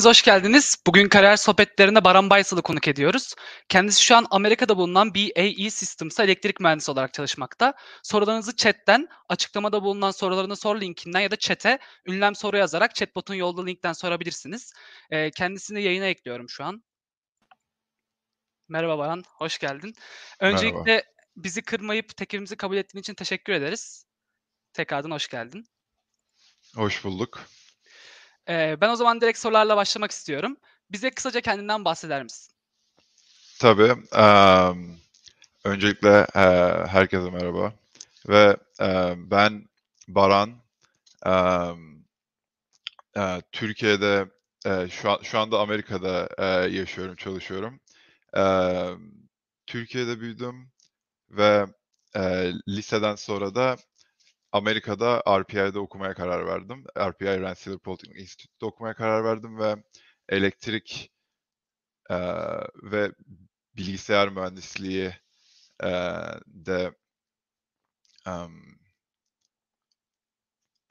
hepiniz hoş geldiniz. Bugün kariyer sohbetlerinde Baran Baysal'ı konuk ediyoruz. Kendisi şu an Amerika'da bulunan BAE Systems'a elektrik mühendisi olarak çalışmakta. Sorularınızı chatten, açıklamada bulunan sorularını sor linkinden ya da chat'e ünlem soru yazarak chatbot'un yolda linkten sorabilirsiniz. Ee, kendisini yayına ekliyorum şu an. Merhaba Baran, hoş geldin. Öncelikle bizi kırmayıp teklifimizi kabul ettiğin için teşekkür ederiz. Tekrardan hoş geldin. Hoş bulduk. Ee, ben o zaman direkt sorularla başlamak istiyorum. Bize kısaca kendinden bahseder misin? Tabii. eee, öncelikle eee, herkese merhaba. Ve eee, ben Baran. Eee, eee, Türkiye'de şu an, şu anda Amerika'da eee, yaşıyorum, çalışıyorum. Eee, Türkiye'de büyüdüm ve eee, liseden sonra da Amerika'da RPI'de okumaya karar verdim. RPI Rensselaer Polytechnic Institute'de okumaya karar verdim ve elektrik eee, ve bilgisayar mühendisliği eee, de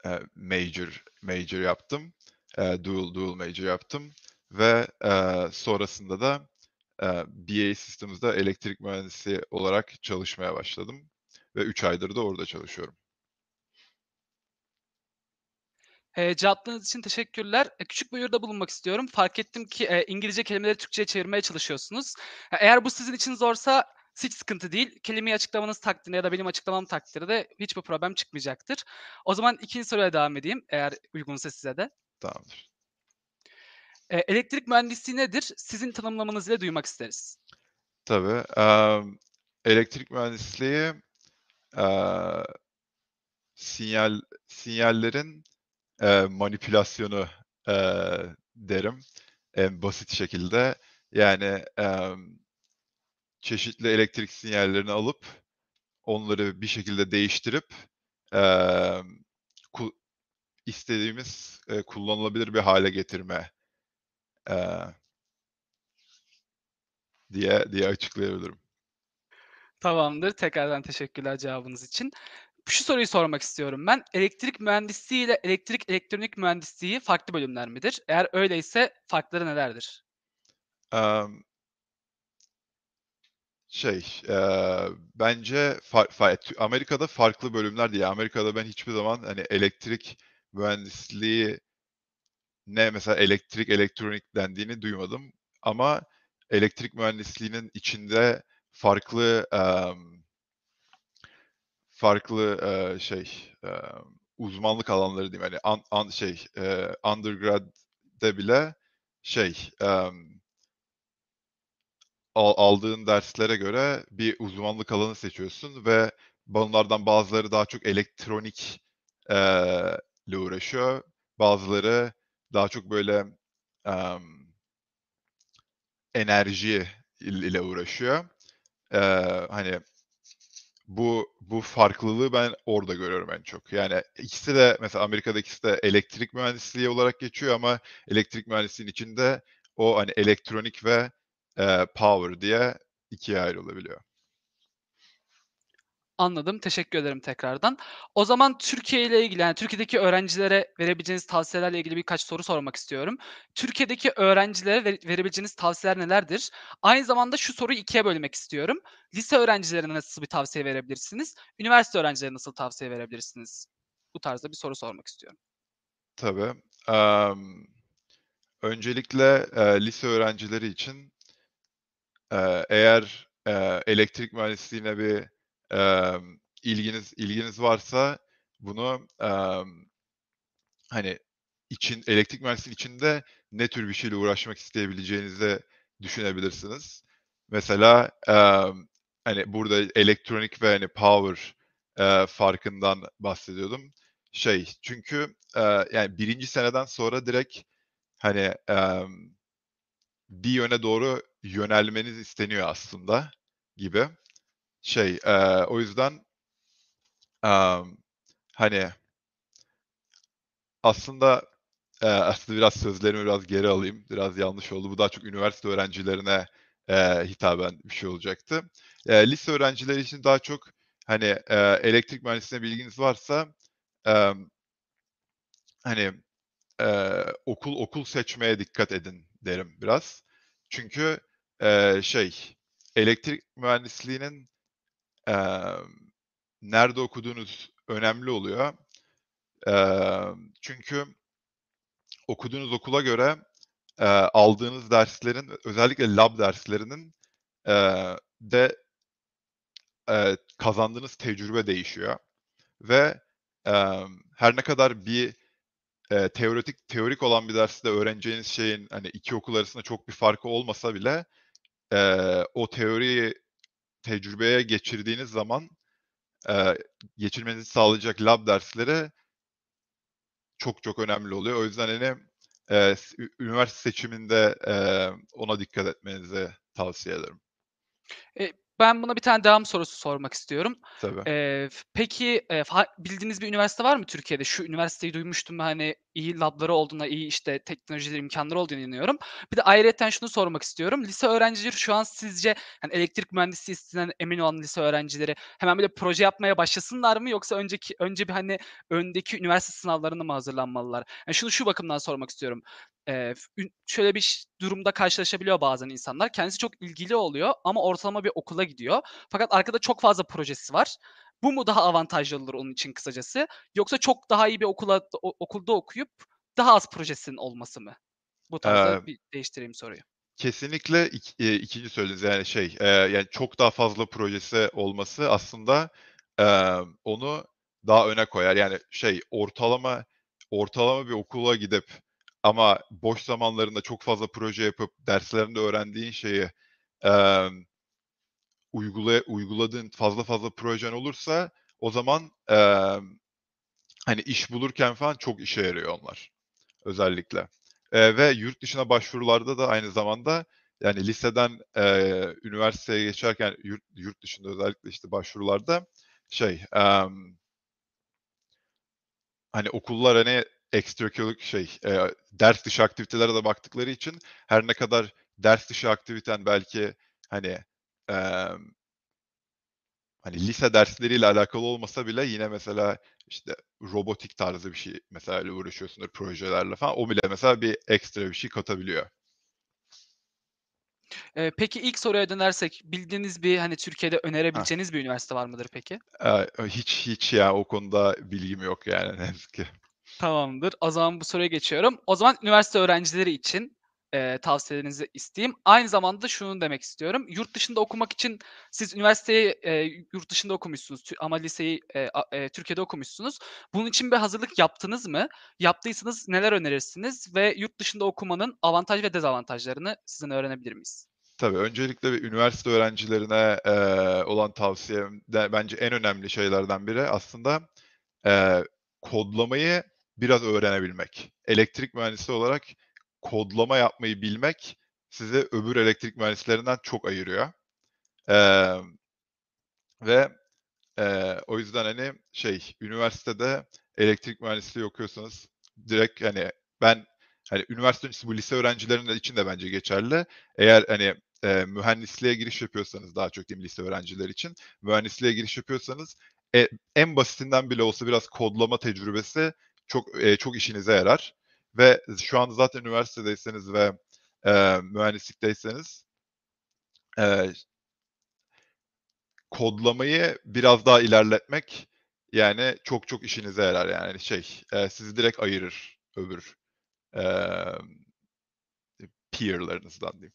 eee, major major yaptım. Eee, dual dual major yaptım ve eee, sonrasında da eee BAE Systems'da elektrik mühendisi olarak çalışmaya başladım ve 3 aydır da orada çalışıyorum. Eee, cevaplarınız için teşekkürler. E, küçük bir uyarıda bulunmak istiyorum. Fark ettim ki e, İngilizce kelimeleri Türkçe'ye çevirmeye çalışıyorsunuz. Ha, Eğer bu sizin için zorsa hiç sıkıntı değil. Kelimeyi açıklamanız takdirde ya da benim açıklamam takdirde hiçbir problem çıkmayacaktır. O zaman ikinci soruya devam edeyim eğer uygunsa size de. Tamamdır. E, elektrik mühendisliği nedir? Sizin tanımlamanızı ile duymak isteriz. Tabii. em, elektrik mühendisliği eee, sinyal sinyallerin eee, manipülasyonu eee, derim en basit şekilde. Yani em, çeşitli elektrik sinyallerini alıp onları bir şekilde değiştirip em, ku- istediğimiz e, kullanılabilir bir hale getirme eee, diye diye açıklayabilirim. Tamamdır. Tekrardan teşekkürler cevabınız için. Şu soruyu sormak istiyorum ben. Elektrik mühendisliği ile elektrik elektronik mühendisliği farklı bölümler midir? Eğer öyleyse farkları nelerdir? Em, şey, eee, bence fa- fa- Tü- Amerika'da farklı bölümler diye. Amerika'da ben hiçbir zaman hani elektrik mühendisliği ne mesela elektrik elektronik dendiğini duymadım. Ama elektrik mühendisliğinin içinde farklı em, farklı eee, şey em, uzmanlık alanları diyeyim. Yani an, an- şey eee, undergrad'de bile şey al- aldığın derslere göre bir uzmanlık alanı seçiyorsun ve bunlardan bazıları daha çok elektronik eee, ile uğraşıyor. Bazıları daha çok böyle em, enerji il- ile uğraşıyor. Eee, hani bu bu farklılığı ben orada görüyorum en çok. Yani ikisi de mesela Amerika'da ikisi de elektrik mühendisliği olarak geçiyor ama elektrik mühendisliğinin içinde o hani elektronik ve eee, power diye ikiye ayrılabiliyor. Anladım. Teşekkür ederim tekrardan. O zaman Türkiye ile ilgili, yani Türkiye'deki öğrencilere verebileceğiniz tavsiyelerle ilgili birkaç soru sormak istiyorum. Türkiye'deki öğrencilere vere- verebileceğiniz tavsiyeler nelerdir? Aynı zamanda şu soruyu ikiye bölmek istiyorum. Lise öğrencilerine nasıl bir tavsiye verebilirsiniz? Üniversite öğrencilerine nasıl tavsiye verebilirsiniz? Bu tarzda bir soru sormak istiyorum. Tabii. Em, öncelikle eee, lise öğrencileri için eee, eğer eee, elektrik mühendisliğine bir em, ilginiz ilginiz varsa bunu em, hani için elektrik mühendisliği içinde ne tür bir şeyle uğraşmak isteyebileceğinize düşünebilirsiniz. Mesela emm, hani burada elektronik ve hani power eee, farkından bahsediyordum. Şey çünkü eee, yani birinci seneden sonra direkt hani emm, bir yöne doğru yönelmeniz isteniyor aslında gibi. Şey eee, o yüzden emm, hani aslında eee, aslında biraz sözlerimi biraz geri alayım. Biraz yanlış oldu. Bu daha çok üniversite öğrencilerine eee, hitaben bir şey olacaktı. Eee, lise öğrencileri için daha çok hani eee, elektrik mühendisliğine bilginiz varsa emm, hani eee, okul okul seçmeye dikkat edin derim biraz. Çünkü eee, şey elektrik mühendisliğinin emm, nerede okuduğunuz önemli oluyor. Emm, çünkü okuduğunuz okula göre eee, aldığınız derslerin özellikle lab derslerinin eee, de eee, kazandığınız tecrübe değişiyor ve emm, her ne kadar bir eee, teoretik teorik olan bir derste öğreneceğiniz şeyin hani 2 okul arasında çok bir farkı olmasa bile eee, o teoriyi tecrübeye geçirdiğiniz zaman eee, geçirmenizi sağlayacak lab dersleri çok çok önemli oluyor. O yüzden hani ü üniversite seçiminde eee, ona dikkat etmenizi tavsiye ederim. Eee, ben buna bir tane devam sorusu sormak istiyorum. Tabii. Eee, f peki, fa bildiğiniz bir üniversite var mı Türkiye'de? Şu üniversiteyi duymuştum hani iyi lab'ları olduğuna, iyi işte teknolojileri, imkânları olduğuna inanıyorum. Bir de ayrıyeten şunu sormak istiyorum. Lise öğrencileri şu an sizce hani elektrik mühendisliği istenen emin olan lise öğrencileri hemen böyle proje yapmaya başlasınlar mı yoksa önceki önce bir hani öndeki üniversite sınavlarına mı hazırlanmalılar? Yani şunu şu bakımdan sormak istiyorum. Ün şöyle bir durumda karşılaşabiliyor bazen insanlar. Kendisi çok ilgili oluyor ama ortalama bir okula gidiyor. Fakat arkada çok fazla projesi var. Bu mu daha avantajlı olur onun için kısacası? Yoksa çok daha iyi bir okula okulda okuyup daha az projesinin olması mı? Bu tarzda Emm bir değiştireyim soruyu. Kesinlikle ik eee, 2'nci söylediğiniz yani şey, eee, yani çok daha fazla projesi olması aslında, emm, onu daha öne koyar. Yani şey ortalama ortalama bir okula gidip ama boş zamanlarında çok fazla proje yapıp derslerinde öğrendiğin şeyi, emm uygulaya uyguladığın fazla fazla projen olursa o zaman, emm, hani iş bulurken falan çok işe yarıyor onlar özellikle. Eee, ve yurt dışına başvurularda da aynı zamanda yani liseden, eee, üniversiteye geçerken yurt yurt dışında özellikle işte başvurularda şey, emm hani okullar hani ekstrakürikü şey, eee, ders dışı aktivitelere de baktıkları için her ne kadar ders dışı aktiviten belki hani, emm hani lise dersleriyle alakalı olmasa bile yine mesela işte robotik tarzı bir şey mesela uğraşıyorsundur projelerle falan. O bile mesela bir ekstra bir şey katabiliyor. Eee, peki ilk soruya dönersek bildiğiniz bir hani Türkiye'de önerebileceğiniz bir üniversite var mıdır peki? Eee, hiç hiç ya o konuda bilgim yok yani ne yazık ki. Tamamdır. O zaman bu soruya geçiyorum. O zaman üniversite öğrencileri için, eee, tavsiyelerinizi isteyeyim. Aynı zamanda şunu demek istiyorum. Yurt dışında okumak için siz üniversiteyi, eee, yurt dışında okumuşsunuz ama liseyi, a eee, Türkiye'de okumuşsunuz. Bunun için bir hazırlık yaptınız mı? Yaptıysanız neler önerirsiniz ve yurt dışında okumanın avantaj ve dezavantajlarını sizden öğrenebilir miyiz? Tabii, öncelikle bir üniversite öğrencilerine, eee, olan tavsiyem de bence en önemli şeylerden biri aslında, eee, kodlamayı biraz öğrenebilmek. Elektrik mühendisi olarak kodlama yapmayı bilmek sizi öbür elektrik mühendislerinden çok ayırıyor. Emm, ve, eee, o yüzden, hani, şey, üniversitede elektrik mühendisliği okuyorsanız direkt, hani, ben, hani, üniversite öncesi bu lise öğrencilerinin için de bence geçerli. Eğer, hani, eee, mühendisliğe giriş yapıyorsanız daha çok diyeyim lise öğrencileri için, mühendisliğe giriş yapıyorsanız, e en basitinden bile olsa biraz kodlama tecrübesi çok, eee, çok işinize yarar ve şu anda zaten üniversitedeyseniz ve, eee, mühendislikteyseniz eee kodlamayı biraz daha ilerletmek, yani, çok çok işinize yarar yani şey, eee, sizi direkt ayırır öbür, emm, peer'larınızdan diyeyim.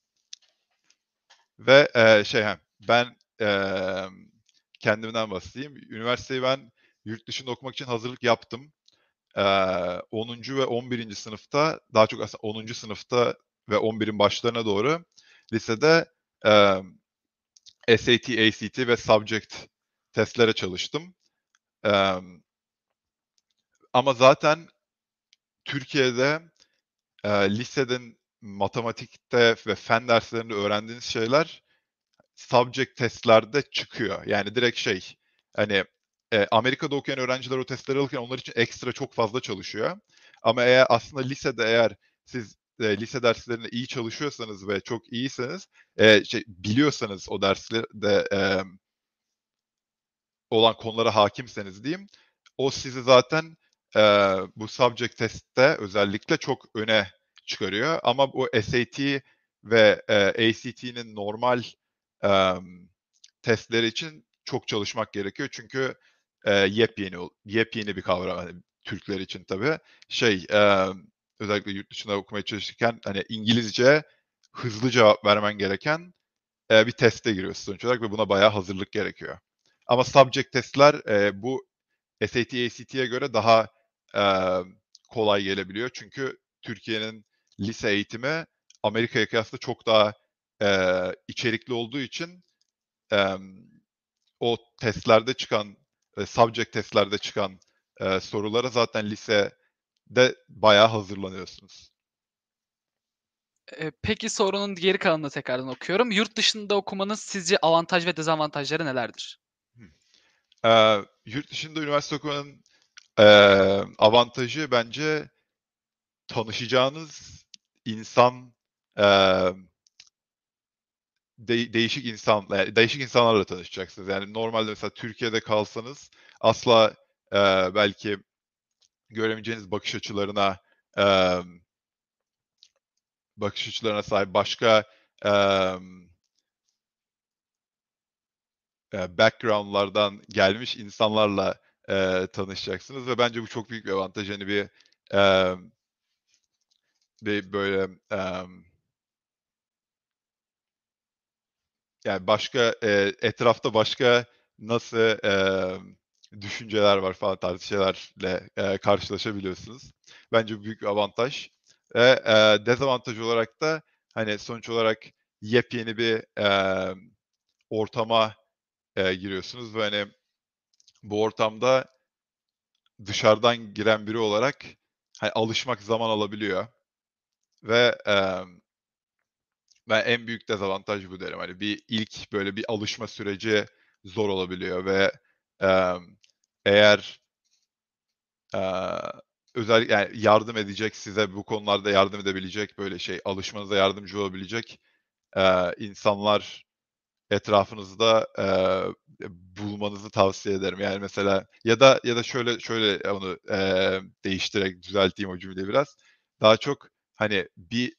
Ve, eee, şey, heh, ben, emm, kendimden bahsedeyim. Üniversiteyi ben yurt dışında okumak için hazırlık yaptım. Eee, 10'uncu ve 11'inci sınıfta, daha çok aslında 10'uncu sınıfta ve 11'in başlarına doğru lisede emm, SAT, ACT ve subject testlere çalıştım. Emm ama zaten Türkiye'de, eee, liseden matematikte ve fen derslerinde öğrendiğiniz şeyler subject testlerde çıkıyor. Yani direkt şey, hani, eee, Amerika'da okuyan öğrenciler o testleri alırken onlar için ekstra çok fazla çalışıyor. Ama eğer aslında lisede eğer siz, eee, lise derslerinde iyi çalışıyorsanız ve çok iyiyseniz, eee, şey biliyorsanız o derslerde, emm olan konulara hakimseniz diyeyim, o sizi zaten, eee, bu subject test'te özellikle çok öne çıkarıyor. Ama bu SAT ve, eee, ACT'nin normal, emm, testleri için çok çalışmak gerekiyor. Çünkü, eee, yepyeni yepyeni bir kavram, hani, Türkler için tabii. Şey, emm, özellikle yurt dışında okumaya çalışırken, hani, İngilizce hızlı cevap vermen gereken, eee, bir teste giriyorsun sonuç olarak ve buna bayağı hazırlık gerekiyor. Ama subject test'ler, eee, bu SAT, ACT'ye göre daha, emm, kolay gelebiliyor. Çünkü Türkiye'nin lise eğitimi Amerika'ya kıyasla çok daha, eee, içerikli olduğu için, emm, o testlerde çıkan, eee, subject testlerde çıkan, eee, sorulara zaten lisede bayağı hazırlanıyorsunuz. Eee, peki sorunun geri kalanını tekrardan okuyorum. Yurt dışında okumanın sizce avantaj ve dezavantajları nelerdir? Hımm. Eee, yurt dışında üniversite okumanın, eee, avantajı bence tanışacağınız insan, emm dey değişik insan eee, değişik insanlarla tanışacaksınız. Yani normalde mesela Türkiye'de kalsanız asla, eee, belki göremeyeceğiniz bakış açılarına, emm bakış açılarına sahip başka, eee, background'lardan gelmiş insanlarla, eee, tanışacaksınız ve bence bu çok büyük bir avantaj. Hani, bir, emm bir böyle, emm yani, başka, eee, etrafta başka nasıl, emm, düşünceler var falan tarzı şeylerle, eee, karşılaşabiliyorsunuz. Bence büyük bir avantaj ve, eee, dezavantaj olarak da, hani, sonuç olarak yepyeni bir, emm, ortama, eee, giriyorsunuz ve, hani, bu ortamda dışarıdan giren biri olarak, hani, alışmak zaman alabiliyor ve, emm ben en büyük dezavantaj bu derim. Hani, bir ilk böyle bir alışma süreci zor olabiliyor ve, emm, eğer eee, özellikle yani yardım edecek, size bu konularda yardım edebilecek, böyle şey, alışmanıza yardımcı olabilecek, eee, insanlar etrafınızda, eee, bulmanızı tavsiye ederim. Yani, mesela ya da ya da şöyle şöyle onu, eee, değiştirerek düzelteyim o cümleyi biraz. Daha çok, hani, bir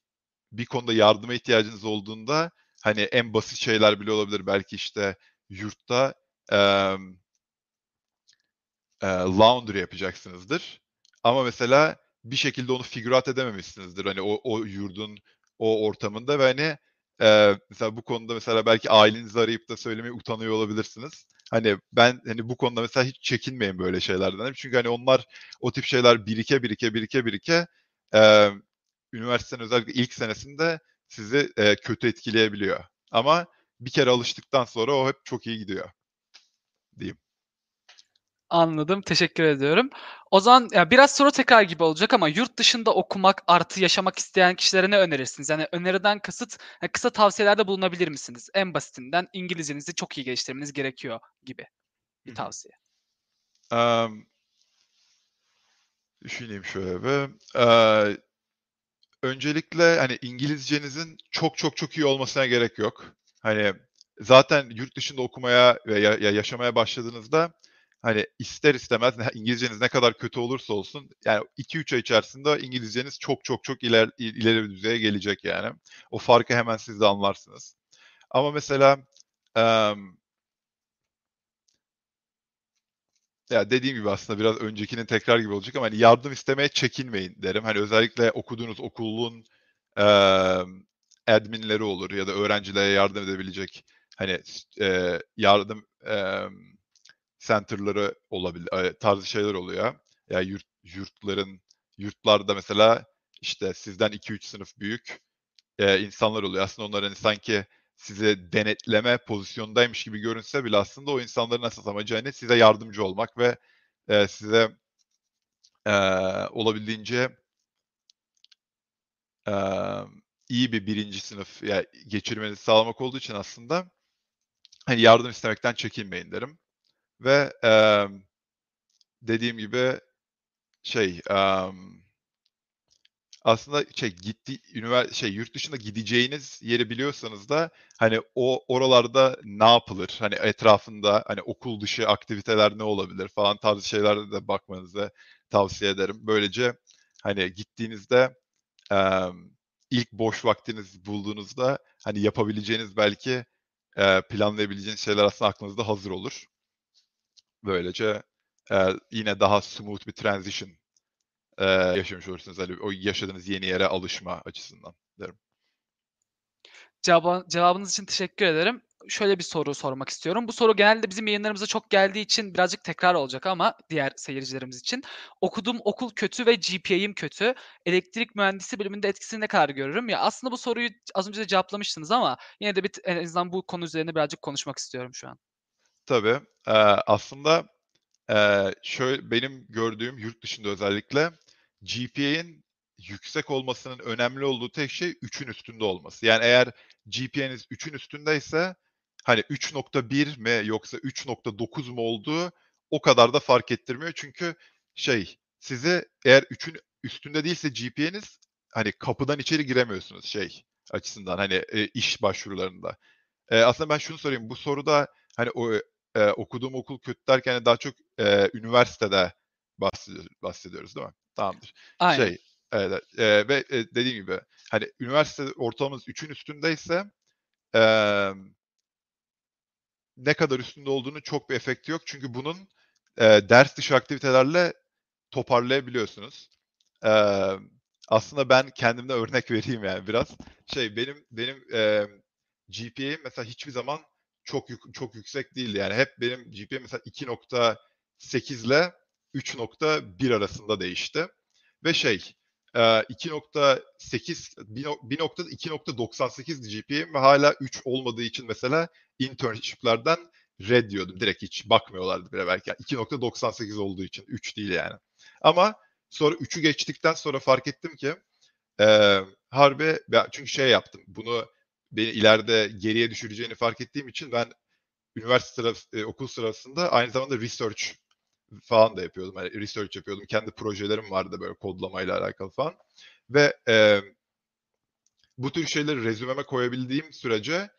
bir konuda yardıma ihtiyacınız olduğunda, hani, en basit şeyler bile olabilir. Belki, işte, yurtta, emm eee, laundry yapacaksınızdır ama mesela bir şekilde onu figure out edememişsinizdir, hani, o o yurdun o ortamında ve, hani, eee, mesela bu konuda mesela belki ailenizi arayıp da söylemeye utanıyor olabilirsiniz. Hani, ben, hani, bu konuda mesela hiç çekinmeyin böyle şeylerden. Çünkü, hani, onlar o tip şeyler birike, birike, birike, birike, emm, üniversitenin özellikle ilk senesinde sizi, eee, kötü etkileyebiliyor. Ama bir kere alıştıktan sonra o hep çok iyi gidiyor diyeyim. Anladım, teşekkür ediyorum. O zaman ya biraz soru tekrar gibi olacak ama yurt dışında okumak artı yaşamak isteyen kişilere ne önerirsiniz? Yani öneriden kasıt, eee, kısa tavsiyelerde bulunabilir misiniz? En basitinden İngilizcenizi çok iyi geliştirmeniz gerekiyor gibi bir tavsiye. Emm Düşüneyim şöyle bir. Eee, öncelikle, hani, İngilizcenizin çok çok çok iyi olmasına gerek yok. Hani, zaten yurt dışında okumaya ve ya ya yaşamaya başladığınızda, hani, ister istemez İngilizceniz ne kadar kötü olursa olsun, yani 2-3 ay içerisinde İngilizceniz çok çok çok iler ileri bir düzeye gelecek yani. O farkı hemen siz de anlarsınız. Ama mesela, Ya, dediğim gibi aslında biraz öncekinin tekrar gibi olacak ama, hani, yardım istemeye çekinmeyin derim. Hani, özellikle okuduğunuz okulun, emm, admin'leri olur ya da öğrencilere yardım edebilecek, hani, eee, yardım, emm, center'ları olabil eee, tarzı şeyler oluyor. Ya, yurt yurtların yurtlarda mesela, işte, sizden 2-3 sınıf büyük, eee, insanlar oluyor. Aslında onlar, hani, sanki sizi denetleme pozisyondaymış gibi görünse bile aslında o insanların esas amacı, hani, size yardımcı olmak ve, eee, size, eee, olabildiğince emm, iyi bir 1. sınıf ya geçirmenizi sağlamak olduğu için aslında, hani, yardım istemekten çekinmeyin derim ve, emm, dediğim gibi şey, emm aslında şey gitti üniver şey yurt dışına gideceğiniz yeri biliyorsanız da, hani, o oralarda ne yapılır? Hani, etrafında, hani, okul dışı aktiviteler ne olabilir falan tarzı şeylere de bakmanızı tavsiye ederim. Böylece, hani, gittiğinizde, emm, ilk boş vaktinizi bulduğunuzda, hani, yapabileceğiniz belki, eee, planlayabileceğiniz şeyler aslında aklınızda hazır olur. Böylece, eee, yine daha smooth bir transition, eee, yaşamış olursunuz. Hani, o yaşadığınız yeni yere alışma açısından derim. Cevabınız için teşekkür ederim. Şöyle bir soru sormak istiyorum. Bu soru genelde bizim yayınlarımıza çok geldiği için birazcık tekrar olacak ama diğer seyircilerimiz için. Okuduğum okul kötü ve GPA'im kötü. Elektrik mühendisi bölümünde etkisini ne kadar görürüm? Ya, aslında bu soruyu az önce de cevaplamıştınız ama yine de bir en azından bu konu üzerine birazcık konuşmak istiyorum şu an. Tabii. Eee, aslında, eee, şöy benim gördüğüm yurt dışında özellikle GPA'in yüksek olmasının önemli olduğu tek şey 3'ün üstünde olması. Yani eğer GPA'niz 3'ün üstündeyse, hani, 3.1 mi yoksa 3.9 mu olduğu o kadar da fark ettirmiyor. Çünkü şey, sizi eğer 3'ün üstünde değilse GPA'niz, hani, kapıdan içeri giremiyorsunuz şey açısından, hani, eee, iş başvurularında. Eee, aslında ben şunu sorayım, bu soruda, hani, o, eee, okuduğum okul kötü derken daha çok, eee, üniversitede bahsediyo bahsediyoruz değil mi? Tamamdır. Aynen. Şey, evet, eee, ve, eee, dediğim gibi, hani, üniversite ortalamanız 3'ün üstündeyse, emm ne kadar üstünde olduğunun çok bir efekti yok. Çünkü bunun, eee, ders dışı aktivitelerle toparlayabiliyorsunuz. Emm, aslında ben kendimden örnek vereyim yani biraz. Şey, benim benim, emm, GPA'im mesela hiçbir zaman çok yuk çok yüksek değildi. Yani hep benim GPA'm mesela 2.8 ile 3.1 arasında değişti ve şey, eee, 2.8 bir nok bir noktada 2.98'di GPA'm ve hâlâ 3 olmadığı için mesela internship'lerden ret yiyordum. Direkt hiç bakmıyorlardı bile belki. Yani 2.98 olduğu için, 3 değil yani. Ama sonra 3'ü geçtikten sonra fark ettim ki, eee, harbi çünkü şey yaptım, bunu beni ileride geriye düşüreceğini fark ettiğim için ben üniversite sırası eee, okul sırasında aynı zamanda research falan da yapıyordum. Hani, research yapıyordum. Kendi projelerim vardı böyle kodlamayla alakalı falan ve, emm bu tür şeyleri rezümeme koyabildiğim sürece,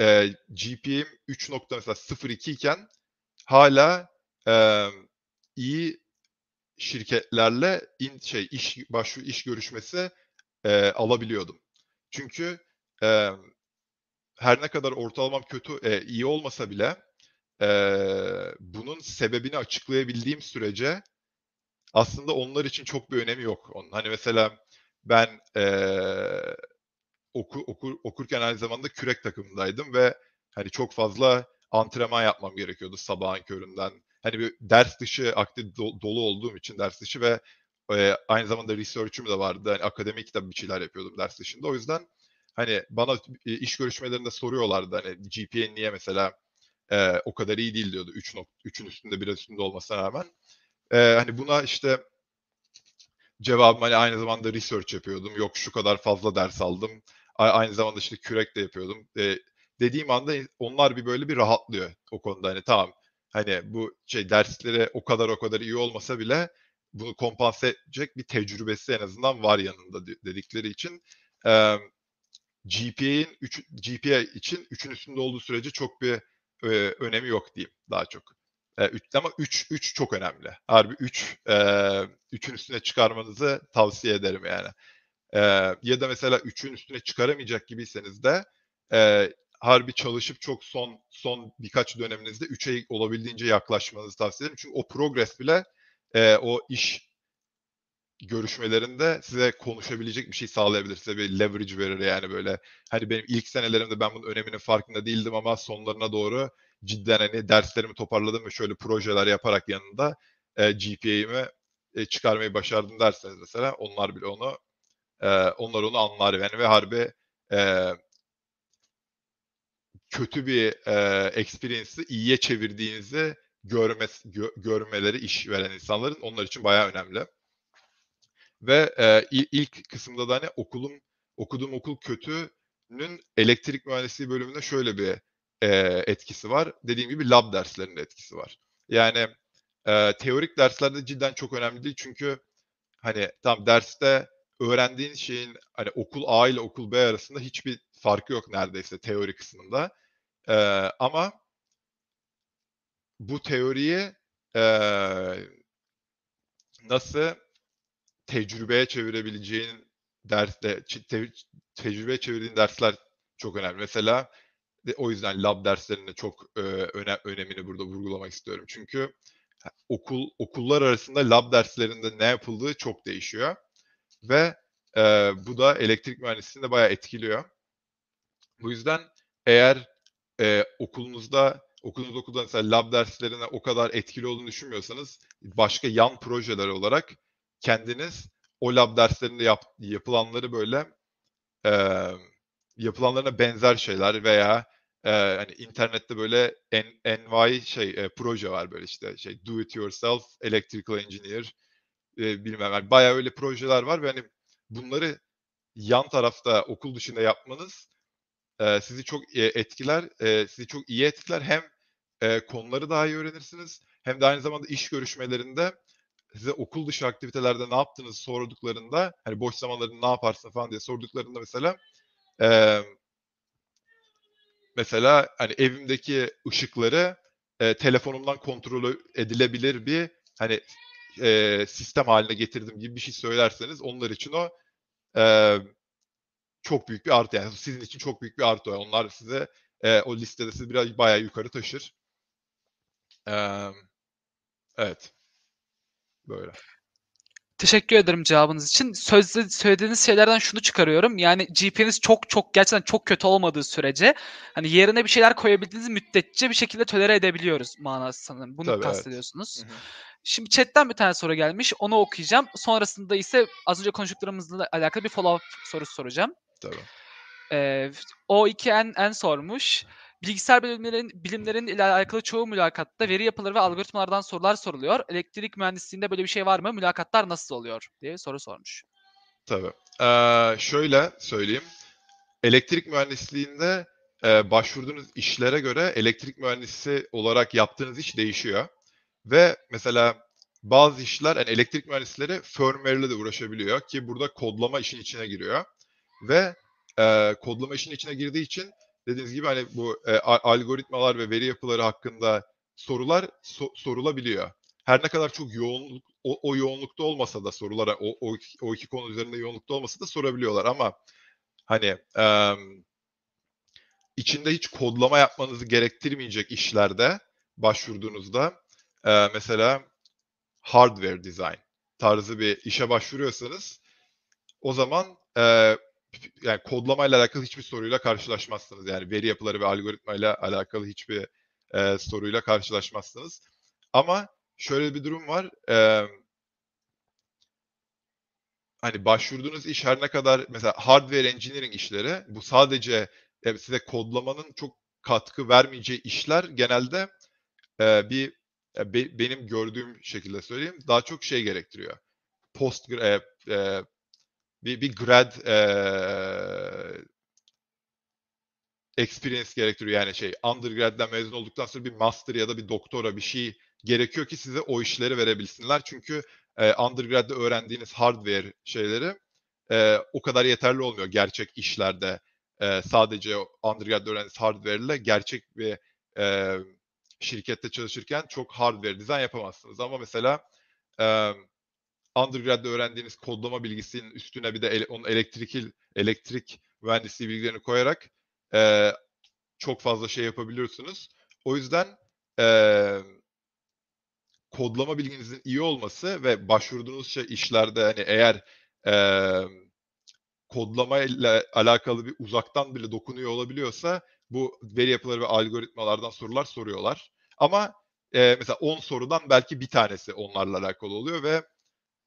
eee, GPA'im 3 nokta mesela 0.2 iken hâlâ, emm, iyi şirketlerle in şey, iş başvuru iş görüşmesi, eee, alabiliyordum. Çünkü, emm, her ne kadar ortalamam kötü eee, iyi olmasa bile, eee, bunun sebebini açıklayabildiğim sürece aslında onlar için çok bir önemi yok. Hani, mesela ben, eee, oku okur okurken aynı zamanda kürek takımındaydım ve, hani, çok fazla antrenman yapmam gerekiyordu sabahın köründen. Hani, bir ders dışı aktif do dolu olduğum için ders dışı ve, eee, aynı zamanda research'üm de vardı. Hani, akademik de bir şeyler yapıyordum ders dışında. O yüzden, hani, bana eee, iş görüşmelerinde soruyorlardı, hani, "GPA'n niye mesela, eee, o kadar iyi değil?" diyordu. 3 nok 3'ün üstünde, biraz üstünde olmasına rağmen. Eee, hani, buna işte cevabım, hani, aynı zamanda research yapıyordum. Yok şu kadar fazla ders aldım. A aynı zamanda işte kürek de yapıyordum. Eee, dediğim anda onlar bir böyle bir rahatlıyor o konuda. Hani, tamam, hani, bu şey dersleri o kadar o kadar iyi olmasa bile bunu kompanse edecek bir tecrübesi en azından var yanında de dedikleri için, emm, GPA'in 3 GPA için 3'ün üstünde olduğu sürece çok bir, eee, önemi yok diyeyim daha çok. Eee, üç ama 3 3 çok önemli. Harbi 3, eee, 3'ün üstüne çıkarmanızı tavsiye ederim yani. Eee, ya da mesela 3'ün üstüne çıkaramayacak gibiyseniz de, eee, harbi çalışıp çok son son birkaç döneminizde 3'e olabildiğince yaklaşmanızı tavsiye ederim. Çünkü o progress bile, eee, o iş görüşmelerinde size konuşabilecek bir şey sağlayabilir. Size bir leverage verir yani böyle. Hani, benim ilk senelerimde ben bunun öneminin farkında değildim ama sonlarına doğru cidden, hani, derslerimi toparladım ve şöyle projeler yaparak yanında, eee, GPA'imi, eee, çıkarmayı başardım derseniz mesela onlar bile onu, eee, onlar onu anlar yani ve harbi, eee, kötü bir, eee, experience'ı iyiye çevirdiğinizi görmes gö görmeleri işveren insanların onlar için bayağı önemli. Ve, i ilk kısımda da, hani, okulum okuduğum okul kötü'nün elektrik mühendisliği bölümünde şöyle bir, eee, etkisi var. Dediğim gibi lab derslerinin etkisi var. Yani, eee, teorik derslerde cidden çok önemli değil çünkü, hani, tamam derste öğrendiğin şeyin, hani, okul A ile okul B arasında hiçbir farkı yok neredeyse teori kısmında. Eee, ama bu teoriyi, eee, nasıl tecrübeye çevirebileceğin derste te tecrübeye çevirdiğin dersler çok önemli. Mesela o yüzden lab derslerinin de çok, eee, öne önemini burada vurgulamak istiyorum. Çünkü okul okullar arasında lab derslerinde ne yapıldığı çok değişiyor ve, eee, bu da elektrik mühendisliğini de bayağı etkiliyor. Bu yüzden eğer, eee, okulunuzda okulunuz okulda mesela lab derslerine o kadar etkili olduğunu düşünmüyorsanız başka yan projeler olarak kendiniz o lab derslerinde yap yapılanları böyle, emm, yapılanlarına benzer şeyler veya, eee, hani, internette böyle en envai şey, eee, proje var böyle işte şey do it yourself electrical engineer, eee, bilmem hani bayağı öyle projeler var ve hani bunları yan tarafta okul dışında yapmanız, eee, sizi çok, eee, etkiler, eee, sizi çok iyi etkiler. Hem, eee, konuları daha iyi öğrenirsiniz hem de aynı zamanda iş görüşmelerinde size okul dışı aktivitelerde ne yaptığınızı sorduklarında, hani, boş zamanlarında ne yaparsın falan diye sorduklarında mesela, emm mesela, hani, evimdeki ışıkları, eee, telefonumdan kontrol edilebilir bir, hani, eee, sistem hâline getirdim gibi bir şey söylerseniz onlar için o, eee, çok büyük bir artı yani. Sizin için çok büyük bir artı. Onlar size, eee, o listede sizi biraz bayağı yukarı taşır. Emm, evet. Böyle. Teşekkür ederim cevabınız için. Sözde söylediğiniz şeylerden şunu çıkarıyorum. Yani GPA'niz çok çok gerçekten çok kötü olmadığı sürece hani yerine bir şeyler koyabildiğiniz müddetçe bir şekilde tolere edebiliyoruz manası sanırım. Bunu Tabii, evet. kastediyorsunuz. Hı hı. Şimdi chat'ten bir tane soru gelmiş. Onu okuyacağım. Sonrasında ise az önce konuştuklarımızla alakalı bir follow up sorusu soracağım. Tabii. Eee, O2N sormuş. Bilgisayar bilimlerin bilimlerin ile alakalı çoğu mülakatta veri yapıları ve algoritmalardan sorular soruluyor. Elektrik mühendisliğinde böyle bir şey var mı? Mülakatlar nasıl oluyor? diye soru sormuş. Tabii. Eee, şöyle söyleyeyim. Elektrik mühendisliğinde, eee, başvurduğunuz işlere göre elektrik mühendisi olarak yaptığınız iş değişiyor ve mesela bazı işler, hani, elektrik mühendisleri firmware'le de uğraşabiliyor ki burada kodlama işin içine giriyor ve, eee, kodlama işin içine girdiği için dediğiniz gibi, hani, bu, a algoritmalar ve veri yapıları hakkında sorular so sorulabiliyor. Her ne kadar çok yoğunluk o o yoğunlukta olmasa da sorulara o o iki o 2 konu üzerinde yoğunlukta olmasa da sorabiliyorlar ama hani, emm içinde hiç kodlama yapmanızı gerektirmeyecek işlerde başvurduğunuzda, eee, mesela hardware design tarzı bir işe başvuruyorsanız o zaman, eee, yani kodlamayla alakalı hiçbir soruyla karşılaşmazsınız. Yani veri yapıları ve algoritmayla alakalı hiçbir, eee, soruyla karşılaşmazsınız. Ama şöyle bir durum var. Emm hani, başvurduğunuz iş her ne kadar mesela hardware engineering işleri bu sadece, eee, size kodlamanın çok katkı vermeyeceği işler genelde, eee, bir, eee, be benim gördüğüm şekilde söyleyeyim, daha çok şey gerektiriyor. Post eee, eee, bir bir grad, eee experience gerektiriyor. Yani şey undergrad'den mezun olduktan sonra bir master ya da bir doktora bir şey gerekiyor ki size o işleri verebilsinler. Çünkü, eee, undergrad'da öğrendiğiniz hardware şeyleri, eee, o kadar yeterli olmuyor gerçek işlerde. Eee, sadece o undergrad'da öğrendiğiniz hardware'le gerçek bir, eee, şirkette çalışırken çok hardware design yapamazsınız. Ama mesela, emm, undergrad'da öğrendiğiniz kodlama bilgisinin üstüne bir de ele onun elektrikil elektrik mühendisliği bilgilerini koyarak, eee, çok fazla şey yapabiliyorsunuz. O yüzden, emm kodlama bilginizin iyi olması ve başvurduğunuz şey işlerde, hani, eğer, emm, kodlamayla alakalı bir uzaktan bile dokunuyor olabiliyorsa bu veri yapıları ve algoritmalardan sorular soruyorlar. Ama, eee, mesela 10 sorudan belki 1 tanesi onlarla alakalı oluyor ve,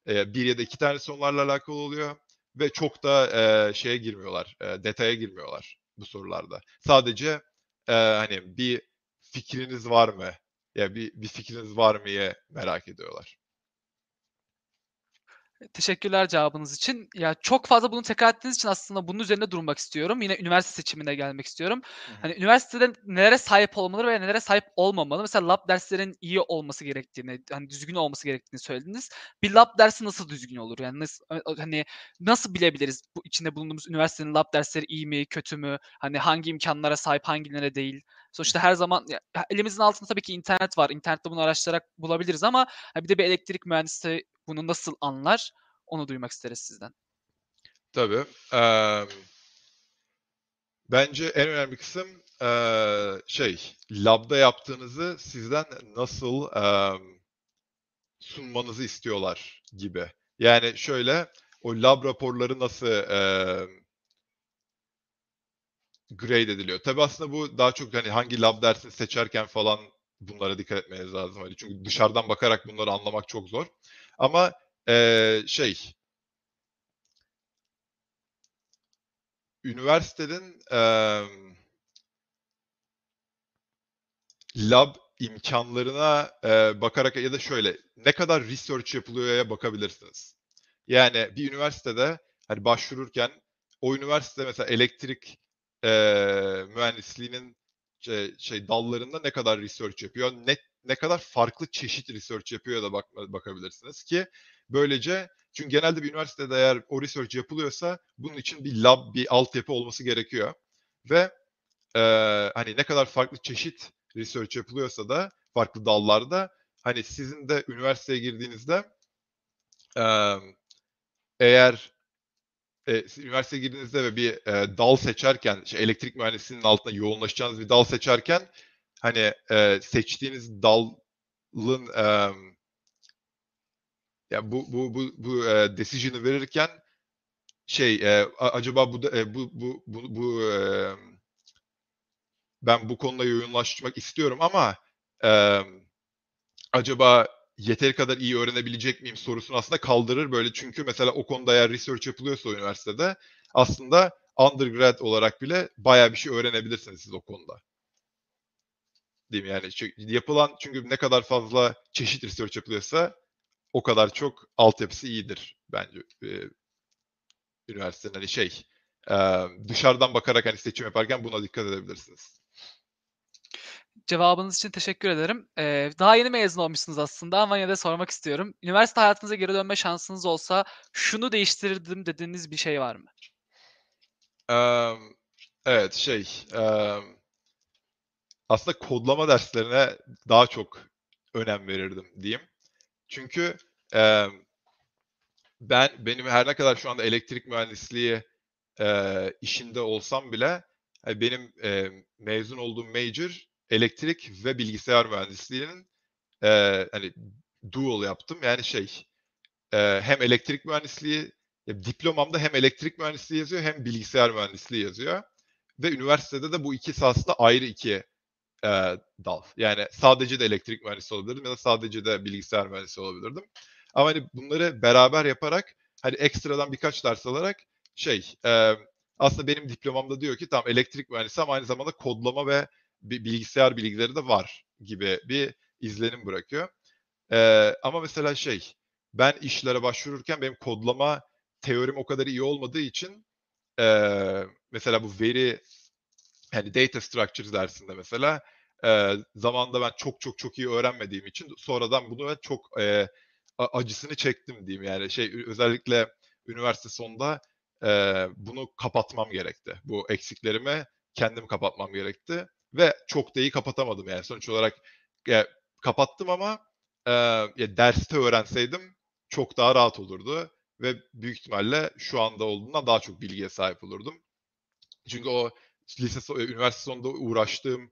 eee, 1 ya da 2 tanesi onlarla alakalı oluyor. ve çok da e, şeye girmiyorlar, e, detaya girmiyorlar bu sorularda. Sadece e, hani bir fikriniz var mı? Ya bir, bir fikriniz var mı'yı merak ediyorlar. Teşekkürler cevabınız için. Ya çok fazla bunu tekrar ettiğiniz için aslında bunun üzerinde durmak istiyorum. Yine üniversite seçimine gelmek istiyorum. Hı hı. Hani üniversitede nelere sahip olmalı ve nelere sahip olmamalı? Mesela lab derslerin iyi olması gerektiğini, hani düzgün olması gerektiğini söylediniz. Bir lab dersi nasıl düzgün olur? Yani nasıl hani nasıl bilebiliriz bu içinde bulunduğumuz üniversitenin lab dersleri iyi mi, kötü mü? Hani hangi imkanlara sahip, hangilerine değil? Sonuçta her zaman ya, elimizin altında tabii ki internet var. İnternette bunu araştırarak bulabiliriz ama bir de bir elektrik mühendisi bunu nasıl anlar? Onu duymak isteriz sizden. Tabii. Eee, bence en önemli kısım eee, şey, lab'da yaptığınızı sizden nasıl eee, sunmanızı istiyorlar gibi. Yani şöyle, o lab raporları nasıl eee grade ediliyor. Tabii aslında bu daha çok hani hangi lab dersini seçerken falan bunlara dikkat etmeniz lazım. Hani çünkü dışarıdan bakarak bunları anlamak çok zor. Ama eee, şey, üniversitenin eee, lab imkanlarına eee, bakarak ya da şöyle ne kadar research yapılıyor'ya bakabilirsiniz. Yani bir üniversitede hani başvururken o üniversite mesela elektrik eee, mühendisliğinin şey, şey dallarında ne kadar research yapıyor, ne ne kadar farklı çeşit research yapıyor da bak, bakabilirsiniz ki böylece çünkü genelde bir üniversitede eğer o research yapılıyorsa bunun için bir lab, bir altyapı olması gerekiyor. Ve eee, hani ne kadar farklı çeşit research yapılıyorsa da farklı dallarda hani sizin de üniversiteye girdiğinizde eee, eğer e, üniversiteye girdiğinizde ve bir e, dal seçerken, işte elektrik mühendisliğinin altında yoğunlaşacağınız bir dal seçerken hani e, seçtiğiniz dalın e, ya bu bu bu bu e, decision'ı verirken şey e, acaba bu da, e, bu bu bu, bu e, ben bu konuda yoğunlaşmak istiyorum ama e, acaba yeteri kadar iyi öğrenebilecek miyim sorusunu aslında kaldırır böyle çünkü mesela o konuda eğer research yapılıyorsa üniversitede aslında undergrad olarak bile bayağı bir şey öğrenebilirsiniz siz o konuda. Mi? Yani çünkü yapılan çünkü ne kadar fazla çeşit research yapılıyorsa o kadar çok altyapısı iyidir bence e, üniversitenin hani şey e, dışarıdan bakarak hani seçim yaparken buna dikkat edebilirsiniz. Cevabınız için teşekkür ederim. Ee, daha yeni mezun olmuşsunuz aslında ama yine de sormak istiyorum. Üniversite hayatınıza geri dönme şansınız olsa şunu değiştirirdim dediğiniz bir şey var mı? Eee, evet şey eee, aslında kodlama derslerine daha çok önem verirdim diyeyim. Çünkü eee, ben benim her ne kadar şu anda elektrik mühendisliği eee, işinde olsam bile hani benim eee, mezun olduğum major elektrik ve bilgisayar mühendisliğinin eee, hani dual yaptım. Yani şey eee, hem elektrik mühendisliği ya diplomamda hem elektrik mühendisliği yazıyor hem bilgisayar mühendisliği yazıyor. Ve üniversitede de bu ikisi aslında ayrı iki eee, dal. Yani sadece de elektrik mühendisi olabilirdim ya da sadece de bilgisayar mühendisi olabilirdim. Ama hani bunları beraber yaparak hani ekstradan birkaç ders alarak şey eee, aslında benim diplomamda diyor ki tamam elektrik mühendisi ama aynı zamanda kodlama ve bi- bilgisayar bilgileri de var gibi bir izlenim bırakıyor. Eee, ama mesela şey ben işlere başvururken benim kodlama teorim o kadar iyi olmadığı için eee, mesela bu veri yani data structures dersinde mesela eee zamanında ben çok çok çok iyi öğrenmediğim için sonradan bunu ben çok a- acısını çektim diyeyim yani şey özellikle üniversite sonunda eee, bunu kapatmam gerekti. Bu eksiklerimi kendim kapatmam gerekti ve çok da iyi kapatamadım yani sonuç olarak e, kapattım ama eee, ya derste öğrenseydim çok daha rahat olurdu ve büyük ihtimalle şu anda olduğundan daha çok bilgiye sahip olurdum. Çünkü o lise so- üniversite sonunda uğraştığım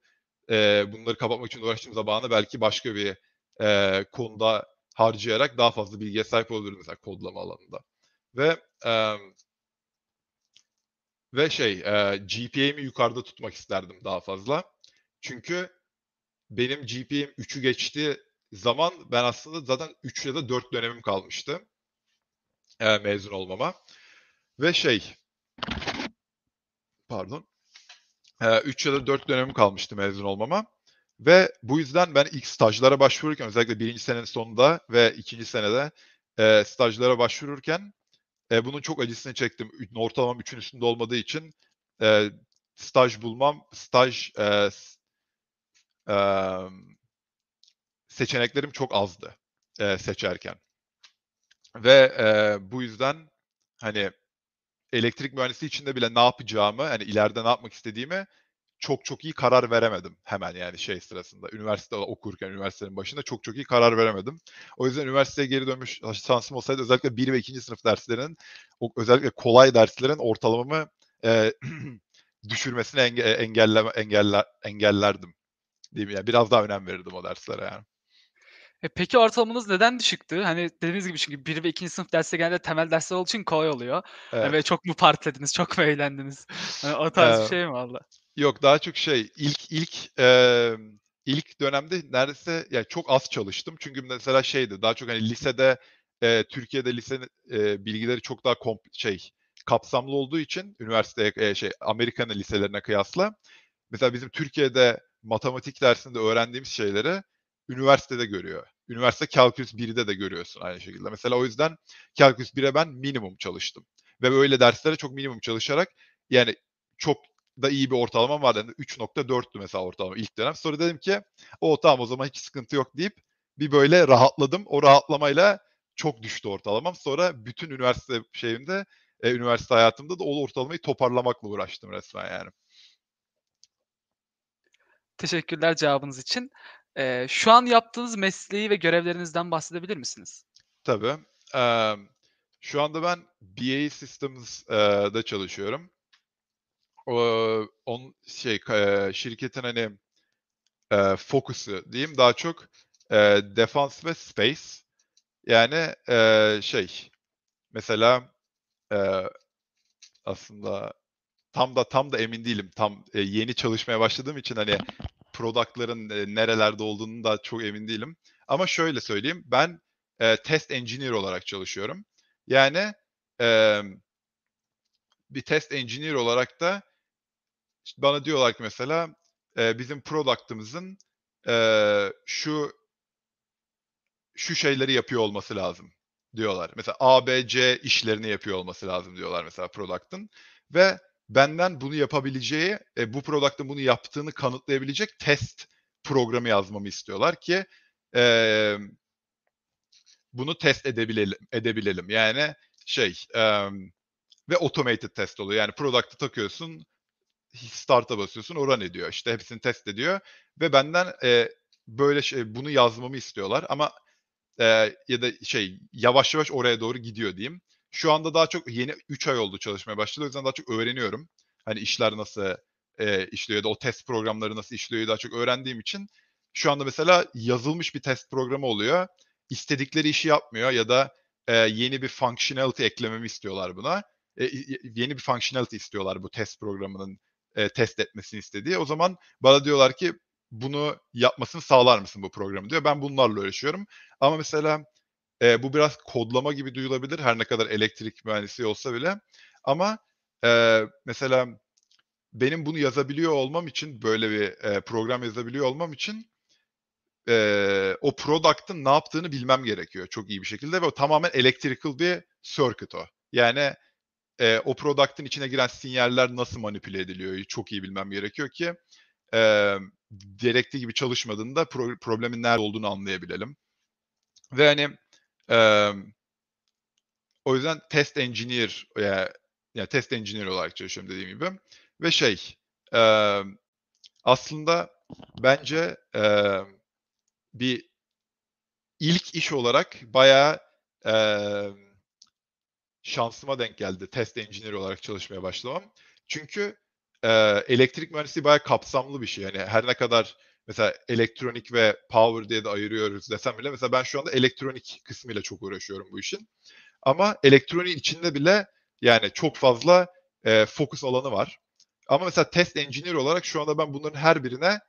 eee, bunları kapatmak için uğraştığım zamanı belki başka bir eee, konuda harcayarak daha fazla bilgiye sahip olurdum mesela kodlama alanında. Ve eee, ve şey eee GPA'mi yukarıda tutmak isterdim daha fazla. Çünkü benim GPA'm 3'ü geçti zaman ben aslında zaten 3 ya da 4 dönemim kalmıştı eee, mezun olmama. Ve şey pardon 3 ya da 4 dönemim kalmıştı mezun olmama. Ve bu yüzden ben ilk stajlara başvururken özellikle birinci senenin sonunda ve ikinci senede e, stajlara başvururken e, bunun çok acısını çektim. Ortalamam 3'ün üstünde olmadığı için e, staj bulmam, staj e, e, seçeneklerim çok azdı e, seçerken. Ve e, bu yüzden hani elektrik mühendisi içinde bile ne yapacağımı, hani ileride ne yapmak istediğimi çok çok iyi karar veremedim hemen yani şey sırasında. Üniversite okurken, üniversitenin başında çok çok iyi karar veremedim. O yüzden üniversiteye geri dönmüş şansım olsaydı özellikle 1 ve 2. sınıf derslerinin, özellikle kolay derslerin ortalamamı e, düşürmesini enge, engelleme, engeller, engellerdim. Mi? Yani biraz daha önem verirdim o derslere yani. E, peki ortalamanız neden düşüktü? Hani dediğiniz gibi çünkü 1 ve 2. sınıf dersleri genelde temel dersler olduğu için kolay oluyor. E, Evet. ve çok mu partilediniz, çok mu eğlendiniz? Hani o tarz bir şey mi valla? Yok daha çok şey ilk ilk eee, ilk dönemde neredeyse yani çok az çalıştım. Çünkü mesela şeydi daha çok hani lisede eee, Türkiye'de lise eee, bilgileri çok daha komp şey kapsamlı olduğu için üniversiteye eee, şey Amerika'nın liselerine kıyasla mesela bizim Türkiye'de matematik dersinde öğrendiğimiz şeyleri üniversitede görüyor. Üniversite Calculus 1'de de görüyorsun aynı şekilde. Mesela o yüzden Calculus 1'e ben minimum çalıştım. Ve böyle derslere çok minimum çalışarak yani çok da iyi bir ortalamam vardı. Yani 3.4'tü mesela ortalama ilk dönem. Sonra dedim ki o tamam o zaman hiç sıkıntı yok deyip bir böyle rahatladım. O rahatlamayla çok düştü ortalamam. Sonra bütün üniversite şeyimde, e, üniversite hayatımda da o ortalamayı toparlamakla uğraştım resmen yani. Teşekkürler cevabınız için. Eee, şu an yaptığınız mesleği ve görevlerinizden bahsedebilir misiniz? Tabii. Eee, şu anda ben BAE Systems'da çalışıyorum. O, on şey ka- şirketin hani e, fokusu diyeyim daha çok e, defans ve space. Yani e, şey mesela e, aslında tam da tam da emin değilim. Tam e, yeni çalışmaya başladığım için hani product'ların e, nerelerde olduğunu da çok emin değilim. Ama şöyle söyleyeyim. Ben e, test engineer olarak çalışıyorum. Yani e, bir test engineer olarak da işte bana diyorlar ki mesela e, bizim product'ımızın e, şu şu şeyleri yapıyor olması lazım diyorlar. Mesela A, B, C işlerini yapıyor olması lazım diyorlar mesela product'ın. Ve benden bunu yapabileceği, e, bu product'ın bunu yaptığını kanıtlayabilecek test programı yazmamı istiyorlar ki e, bunu test edebilelim, edebilelim. Yani şey e, ve automated test oluyor. Yani product'ı takıyorsun, start'a basıyorsun, o run ediyor. İşte hepsini test ediyor ve benden e, böyle şey bunu yazmamı istiyorlar ama e, ya da şey yavaş yavaş oraya doğru gidiyor diyeyim. Şu anda daha çok yeni 3 ay oldu çalışmaya başladı. O yüzden daha çok öğreniyorum. Hani işler nasıl e, işliyor da o test programları nasıl işliyor daha çok öğrendiğim için şu anda mesela yazılmış bir test programı oluyor. İstedikleri işi yapmıyor ya da e, yeni bir functionality eklememi istiyorlar buna. E, yeni bir functionality istiyorlar bu test programının e, test etmesini istediği. O zaman bana diyorlar ki bunu yapmasını sağlar mısın bu programı diyor. Ben bunlarla uğraşıyorum. Ama mesela e, bu biraz kodlama gibi duyulabilir her ne kadar elektrik mühendisi olsa bile. Ama e, mesela benim bunu yazabiliyor olmam için böyle bir e, program yazabiliyor olmam için e, o product'ın ne yaptığını bilmem gerekiyor çok iyi bir şekilde ve o tamamen electrical bir circuit o. Yani e, o product'ın içine giren sinyaller nasıl manipüle ediliyor çok iyi bilmem gerekiyor ki e, gerektiği gibi çalışmadığında pro- problemin nerede olduğunu anlayabilelim. Ve hani o yüzden test engineer ya yani test engineer olarak çalışıyorum dediğim gibi. Ve şey e, aslında bence e, bir ilk iş olarak bayağı e, şansıma denk geldi test engineer olarak çalışmaya başlamam. Çünkü e, elektrik mühendisliği bayağı kapsamlı bir şey. Yani her ne kadar mesela elektronik ve power diye de ayırıyoruz desem bile mesela ben şu anda elektronik kısmıyla çok uğraşıyorum bu işin. Ama elektroniğin içinde bile yani çok fazla e, fokus alanı var. Ama mesela test engineer olarak şu anda ben bunların her birine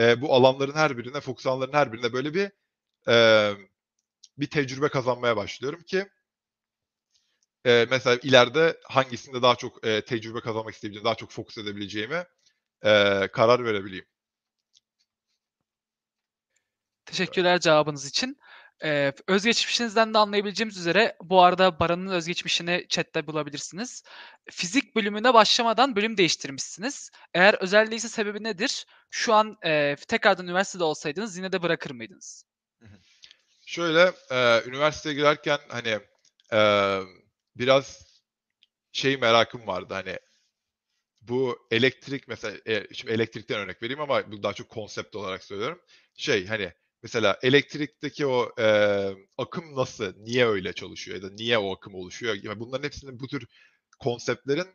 e, bu alanların her birine, fokus alanların her birine böyle bir e, bir tecrübe kazanmaya başlıyorum ki eee, mesela ileride hangisinde daha çok, eee, tecrübe kazanmak isteyebileceğimi, daha çok fokus edebileceğime, eee, karar verebileyim. Teşekkürler cevabınız için. Eee, özgeçmişinizden de anlayabileceğimiz üzere bu arada Baran'ın özgeçmişini chat'te bulabilirsiniz. Fizik bölümüne başlamadan bölüm değiştirmişsiniz. Eğer özel değilse sebebi nedir? Şu an, eee, tekrardan üniversitede olsaydınız yine de bırakır mıydınız? Şöyle, eee, üniversiteye girerken, hani, emm, biraz şey merakım vardı, hani, bu elektrik mesela, eee, şimdi elektrikten örnek vereyim ama bu daha çok konsept olarak söylüyorum. Şey, hani, mesela elektrikteki o, eee, akım nasıl, niye öyle çalışıyor ya da niye o akım oluşuyor? Ya bunların hepsinin bu tür konseptlerin,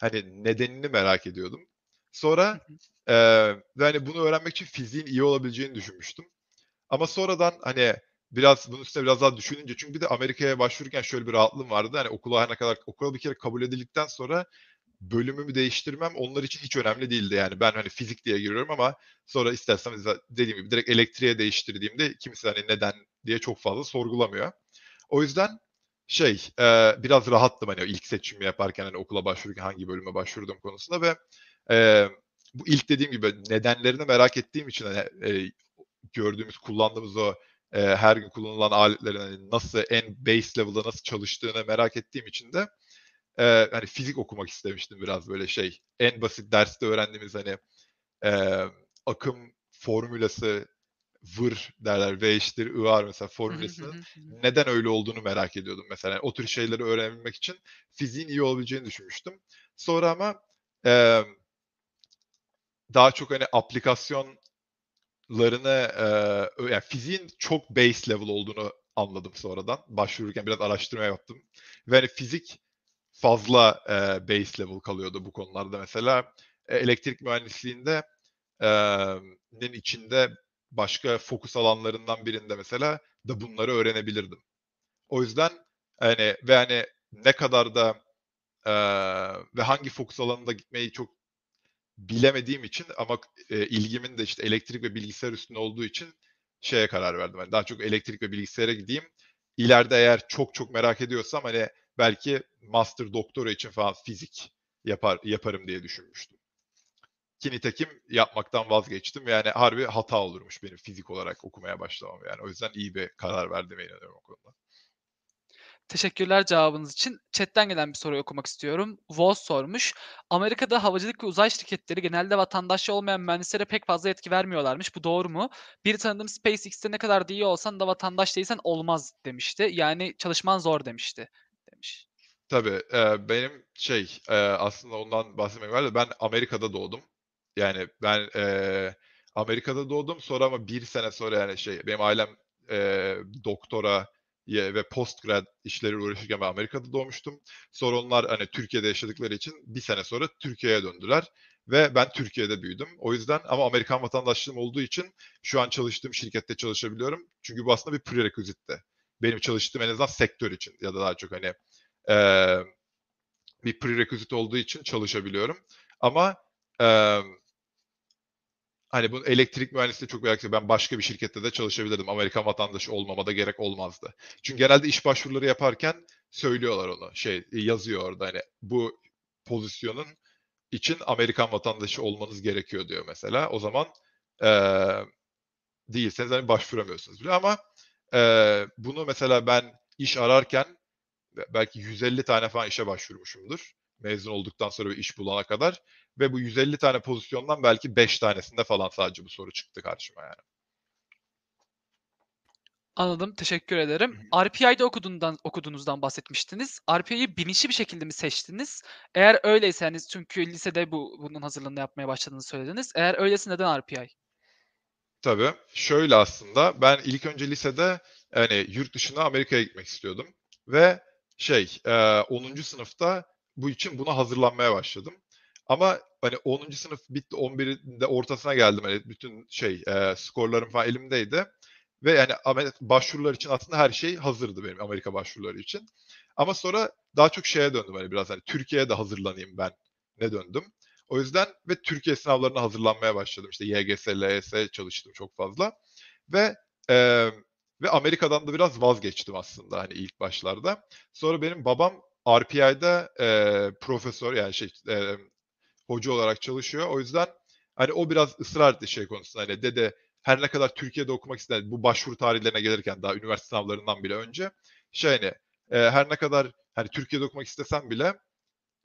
hani, nedenini merak ediyordum. Sonra, ve hani bunu öğrenmek için fiziğin iyi olabileceğini düşünmüştüm. Ama sonradan, hani, biraz bunun üstüne biraz daha düşününce çünkü bir de Amerika'ya başvururken şöyle bir rahatlığım vardı. Hani okula her ne kadar okula bir kere kabul edildikten sonra bölümümü değiştirmem onlar için hiç önemli değildi yani. Ben, hani, fizik diye giriyorum ama sonra istersem za dediğim gibi direkt elektriğe değiştirdiğimde kimse, hani, neden diye çok fazla sorgulamıyor. O yüzden şey, eee, biraz rahattım, hani, ilk seçimimi yaparken, hani, okula başvururken hangi bölüme başvurduğum konusunda ve, eee, bu ilk dediğim gibi nedenlerini merak ettiğim için, hani, eee, gördüğümüz, kullandığımız o, eee, her gün kullanılan aletlerin, hani, nasıl en base level'da nasıl çalıştığını merak ettiğim için de, eee, hani, fizik okumak istemiştim biraz böyle şey, en basit derste öğrendiğimiz, hani, eee, akım formülası vır derler, V eşittir I R mesela formülesinin neden öyle olduğunu merak ediyordum mesela. O tür şeyleri öğrenebilmek için fiziğin iyi olabileceğini düşünmüştüm. Sonra ama, emm daha çok, hani, aplikasyonlarını, ö yani fiziğin çok base level olduğunu anladım sonradan. Başvururken biraz araştırma yaptım ve, hani, fizik fazla, eee, base level kalıyordu bu konularda mesela. Eee, elektrik mühendisliğinde, nin içinde başka fokus alanlarından birinde mesela da bunları öğrenebilirdim. O yüzden, hani, ve, hani, ne kadar da, eee, ve hangi fokus alanında gitmeyi çok bilemediğim için ama eee, ilgimin de, işte, elektrik ve bilgisayar üstüne olduğu için şeye karar verdim, hani, daha çok elektrik ve bilgisayara gideyim. İleride eğer çok çok merak ediyorsam, hani, belki master, doktora için falan fizik yapar yaparım diye düşünmüştüm. Ki nitekim yapmaktan vazgeçtim. Yani harbi hata olurmuş benim fizik olarak okumaya başlamam yani. O yüzden iyi bir karar verdiğime inanıyorum o konuda. Teşekkürler cevabınız için. Chat'ten gelen bir soruyu okumak istiyorum. Voz sormuş. Amerika'da havacılık ve uzay şirketleri genelde vatandaşı olmayan mühendislere pek fazla yetki vermiyorlarmış. Bu doğru mu? Bir tanıdığım SpaceX'te ne kadar iyi olsan da vatandaş değilsen olmaz demişti. Yani çalışman zor demişti demiş. Tabii, eee, benim şey, eee, aslında ondan bahsetmek var da ben Amerika'da doğdum. Yani ben, eee, Amerika'da doğdum. Sonra ama 1 sene sonra yani şey, benim ailem, eee, doktora ve postgrad işleriyle uğraşırken ben Amerika'da doğmuştum. Sonra onlar, hani, Türkiye'de yaşadıkları için 1 sene sonra Türkiye'ye döndüler ve ben Türkiye'de büyüdüm. O yüzden ama Amerikan vatandaşlığım olduğu için şu an çalıştığım şirkette çalışabiliyorum. Çünkü bu aslında bir prerequisite'ti. Benim çalıştığım en azından sektör için ya da daha çok, hani, eee, bir prerequisite olduğu için çalışabiliyorum. Ama, emm hani, bu elektrik mühendisliği çok merak Ben başka bir şirkette de çalışabilirdim. Amerikan vatandaşı olmama da gerek olmazdı. Çünkü genelde iş başvuruları yaparken söylüyorlar onu. Şey, yazıyor orada, hani, bu pozisyonun için Amerikan vatandaşı olmanız gerekiyor diyor mesela. O zaman, eee, değilseniz, hani, başvuramıyorsunuz bile ama, eee, bunu mesela ben iş ararken be belki 150 tane falan işe başvurmuşumdur mezun olduktan sonra bir iş bulana kadar ve bu 150 tane pozisyondan belki 5 tanesinde falan sadece bu soru çıktı karşıma yani. Anladım, teşekkür ederim. RPI'de okuduğundan okuduğunuzdan bahsetmiştiniz. RPI'yi bilinçli bir şekilde mi seçtiniz? Eğer öyleyse, hani, çünkü lisede bu bunun hazırlığını yapmaya başladığınızı söylediniz. Eğer öyleyse neden RPI? Tabii. Şöyle aslında, ben ilk önce lisede, hani, yurt dışına Amerika'ya gitmek istiyordum ve şey, eee, 10. sınıfta bu için buna hazırlanmaya başladım. Ama, hani, 10. sınıf bitti, 11'in de ortasına geldim. Hani, bütün şey, eee, skorlarım falan elimdeydi ve, yani, başvurular için aslında her şey hazırdı benim Amerika başvuruları için. Ama sonra daha çok şeye döndüm, hani, biraz, hani, Türkiye'ye de hazırlanayım ben ne döndüm. O yüzden ve Türkiye sınavlarına hazırlanmaya başladım. İşte YGS, LYS çalıştım çok fazla ve, emm, ve Amerika'dan da biraz vazgeçtim aslında, hani, ilk başlarda. Sonra benim babam RPI'de eee, profesör yani şey eee, hoca olarak çalışıyor. O yüzden hani o biraz ısrar etti şey konusunda. Hani dede her ne kadar Türkiye'de okumak ister bu başvuru tarihlerine gelirken daha üniversite sınavlarından bile önce şey hani eee, her ne kadar hani Türkiye'de okumak istesem bile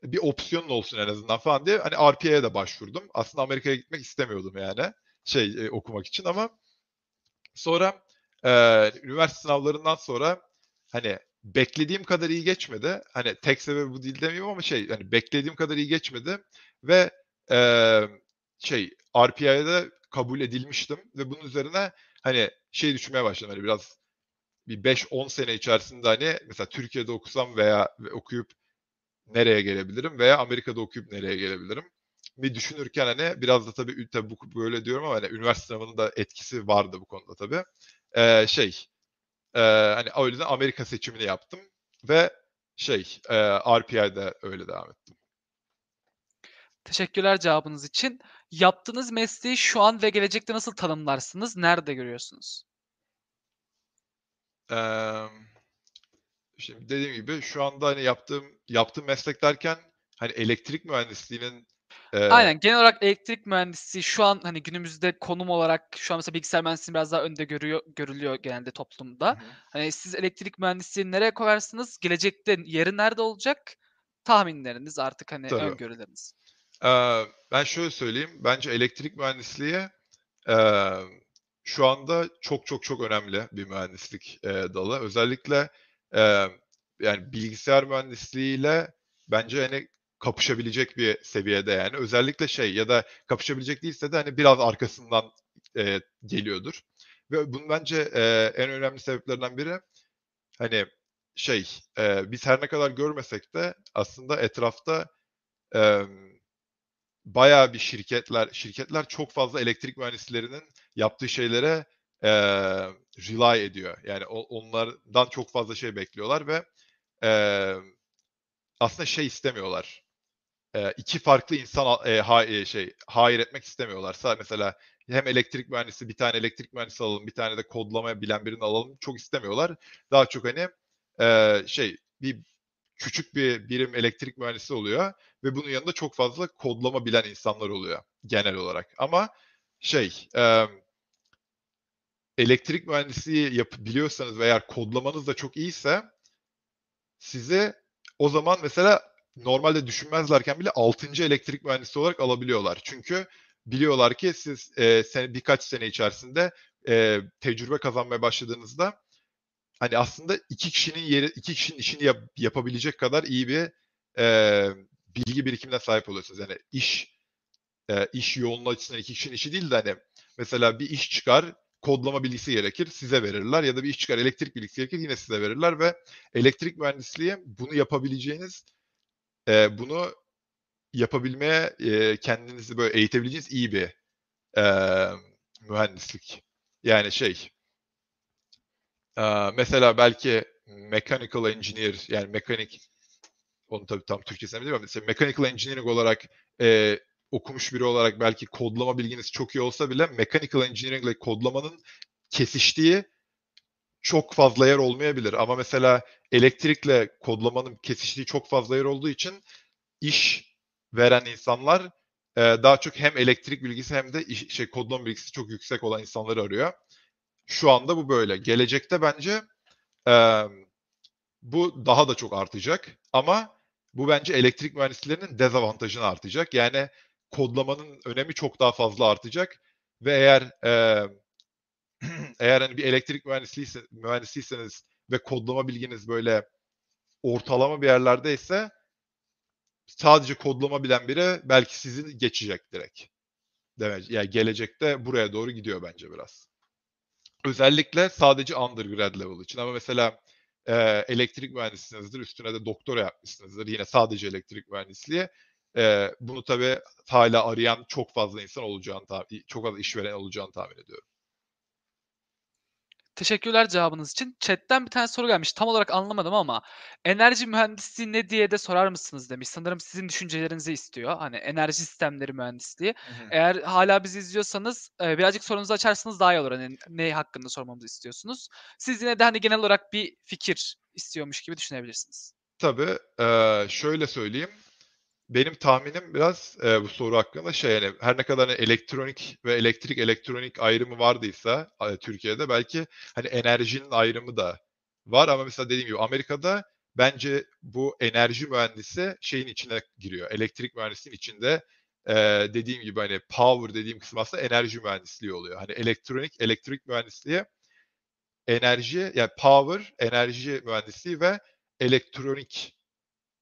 bir opsiyonun olsun en azından falan diye hani RPA'ya da başvurdum. Aslında Amerika'ya gitmek istemiyordum yani şey e, okumak için ama sonra e, üniversite sınavlarından sonra hani beklediğim kadar iyi geçmedi. Hani tek sebebi bu değil demeyeyim ama şey hani beklediğim kadar iyi geçmedi ve e, şey da kabul edilmiştim ve bunun üzerine hani şey düşünmeye başladım hani biraz bir 5-10 sene içerisinde hani mesela Türkiye'de okusam veya okuyup nereye gelebilirim veya Amerika'da okuyup nereye gelebilirim? Bir düşünürken hani biraz da tabii, tabii bu böyle diyorum ama hani üniversite sınavının da etkisi vardı bu konuda tabii. Ee, şey e, hani o yüzden Amerika seçimini yaptım ve şey e, RPI'de öyle devam ettim. Teşekkürler cevabınız için. Yaptığınız mesleği şu an ve gelecekte nasıl tanımlarsınız? Nerede görüyorsunuz? Eee Şimdi dediğim gibi şu anda hani yaptığım yaptığım meslek derken hani elektrik mühendisliğinin e, Aynen. Genel olarak elektrik mühendisliği şu an hani günümüzde konum olarak şu an mesela bilgisayar mühendisliği biraz daha önde görüyor, görülüyor genelde toplumda. Hı hı. Hani siz elektrik mühendisliğini nereye koyarsınız? Gelecekte yeri nerede olacak? Tahminleriniz artık hani Tabii. öngörüleriniz. Eee, ben şöyle söyleyeyim. Bence elektrik mühendisliği eee, şu anda çok çok çok önemli bir mühendislik eee, dalı. Özellikle eee, yani bilgisayar mühendisliğiyle bence hani kapışabilecek bir seviyede yani. Özellikle şey ya da kapışabilecek değilse de hani biraz arkasından eee, geliyordur. Ve bunun bence eee, en önemli sebeplerinden biri hani şey eee, biz her ne kadar görmesek de aslında etrafta eee bayağı bir şirketler şirketler çok fazla elektrik mühendislerinin yaptığı şeylere eee rely ediyor. Yani onlardan çok fazla şey bekliyorlar ve eee, aslında şey istemiyorlar. Eee, iki farklı insan eee, ha, eee, şey hire etmek istemiyorlar. Sadece mesela hem elektrik mühendisi bir tane elektrik mühendisi alalım, bir tane de kodlama bilen birini alalım çok istemiyorlar. Daha çok hani eee, şey bir küçük bir birim elektrik mühendisi oluyor ve bunun yanında çok fazla kodlama bilen insanlar oluyor genel olarak. Ama şey e, elektrik mühendisliği yap biliyorsanız ve eğer kodlamanız da çok iyiyse sizi o zaman mesela normalde düşünmezlerken bile 6. elektrik mühendisi olarak alabiliyorlar. Çünkü biliyorlar ki siz e, sene, birkaç sene içerisinde e, tecrübe kazanmaya başladığınızda hani aslında iki kişinin yeri iki kişinin işini yap, yapabilecek kadar iyi bir e, bilgi birikimine sahip oluyorsunuz. Yani iş e, iş yoğunluğu açısından iki kişinin işi değil de hani mesela bir iş çıkar kodlama bilgisi gerekir size verirler ya da bir iş çıkar elektrik bilgisi gerekir yine size verirler ve elektrik mühendisliği bunu yapabileceğiniz e, bunu yapabilmeye e, kendinizi böyle eğitebileceğiniz iyi bir e, mühendislik. Yani şey e, mesela belki mechanical engineer yani mekanik onu tabii tam Türkçesine bilmiyorum. Mesela mechanical engineering olarak e, okumuş biri olarak belki kodlama bilginiz çok iyi olsa bile mechanical engineering ile kodlamanın kesiştiği çok fazla yer olmayabilir. Ama mesela elektrikle kodlamanın kesiştiği çok fazla yer olduğu için iş veren insanlar e, daha çok hem elektrik bilgisi hem de iş, şey kodlama bilgisi çok yüksek olan insanları arıyor. Şu anda bu böyle. Gelecekte bence e, bu daha da çok artacak. Ama bu bence elektrik mühendislerinin dezavantajını artacak. Yani kodlamanın önemi çok daha fazla artacak ve eğer e, eğer hani bir elektrik mühendisiyse, mühendisiyseniz ve kodlama bilginiz böyle ortalama bir yerlerdeyse sadece kodlama bilen biri belki sizi geçecek direkt. Demek yani gelecekte buraya doğru gidiyor bence biraz. Özellikle sadece undergrad level için ama mesela e, elektrik mühendisisinizdir, üstüne de doktora yapmışsınızdır. Yine sadece elektrik mühendisliği. E, bunu tabii hala arayan çok fazla insan olacağını, çok fazla işveren olacağını tahmin ediyorum. Teşekkürler cevabınız için. Chat'ten bir tane soru gelmiş. Tam olarak anlamadım ama enerji mühendisliği ne diye de sorar mısınız demiş. Sanırım sizin düşüncelerinizi istiyor. Hani enerji sistemleri mühendisliği. Hı hı. Eğer hala bizi izliyorsanız birazcık sorunuzu açarsanız daha iyi olur. Hani ne hakkında sormamızı istiyorsunuz. Siz yine de hani genel olarak bir fikir istiyormuş gibi düşünebilirsiniz. Tabii. Eee, şöyle söyleyeyim. Benim tahminim biraz, eee, bu soru hakkında şey, yani, her ne kadar, hani, elektronik ve elektrik, elektronik ayrımı vardıysa, aaa, Türkiye'de belki, hani, enerjinin ayrımı da var ama mesela dediğim gibi Amerika'da bence bu enerji mühendisi şeyin içine giriyor, elektrik mühendisliğinin içinde. Eee, dediğim gibi, hani, power dediğim kısım aslında enerji mühendisliği oluyor. Hani, elektronik, elektrik mühendisliği enerji, yani power, enerji mühendisliği ve elektronik,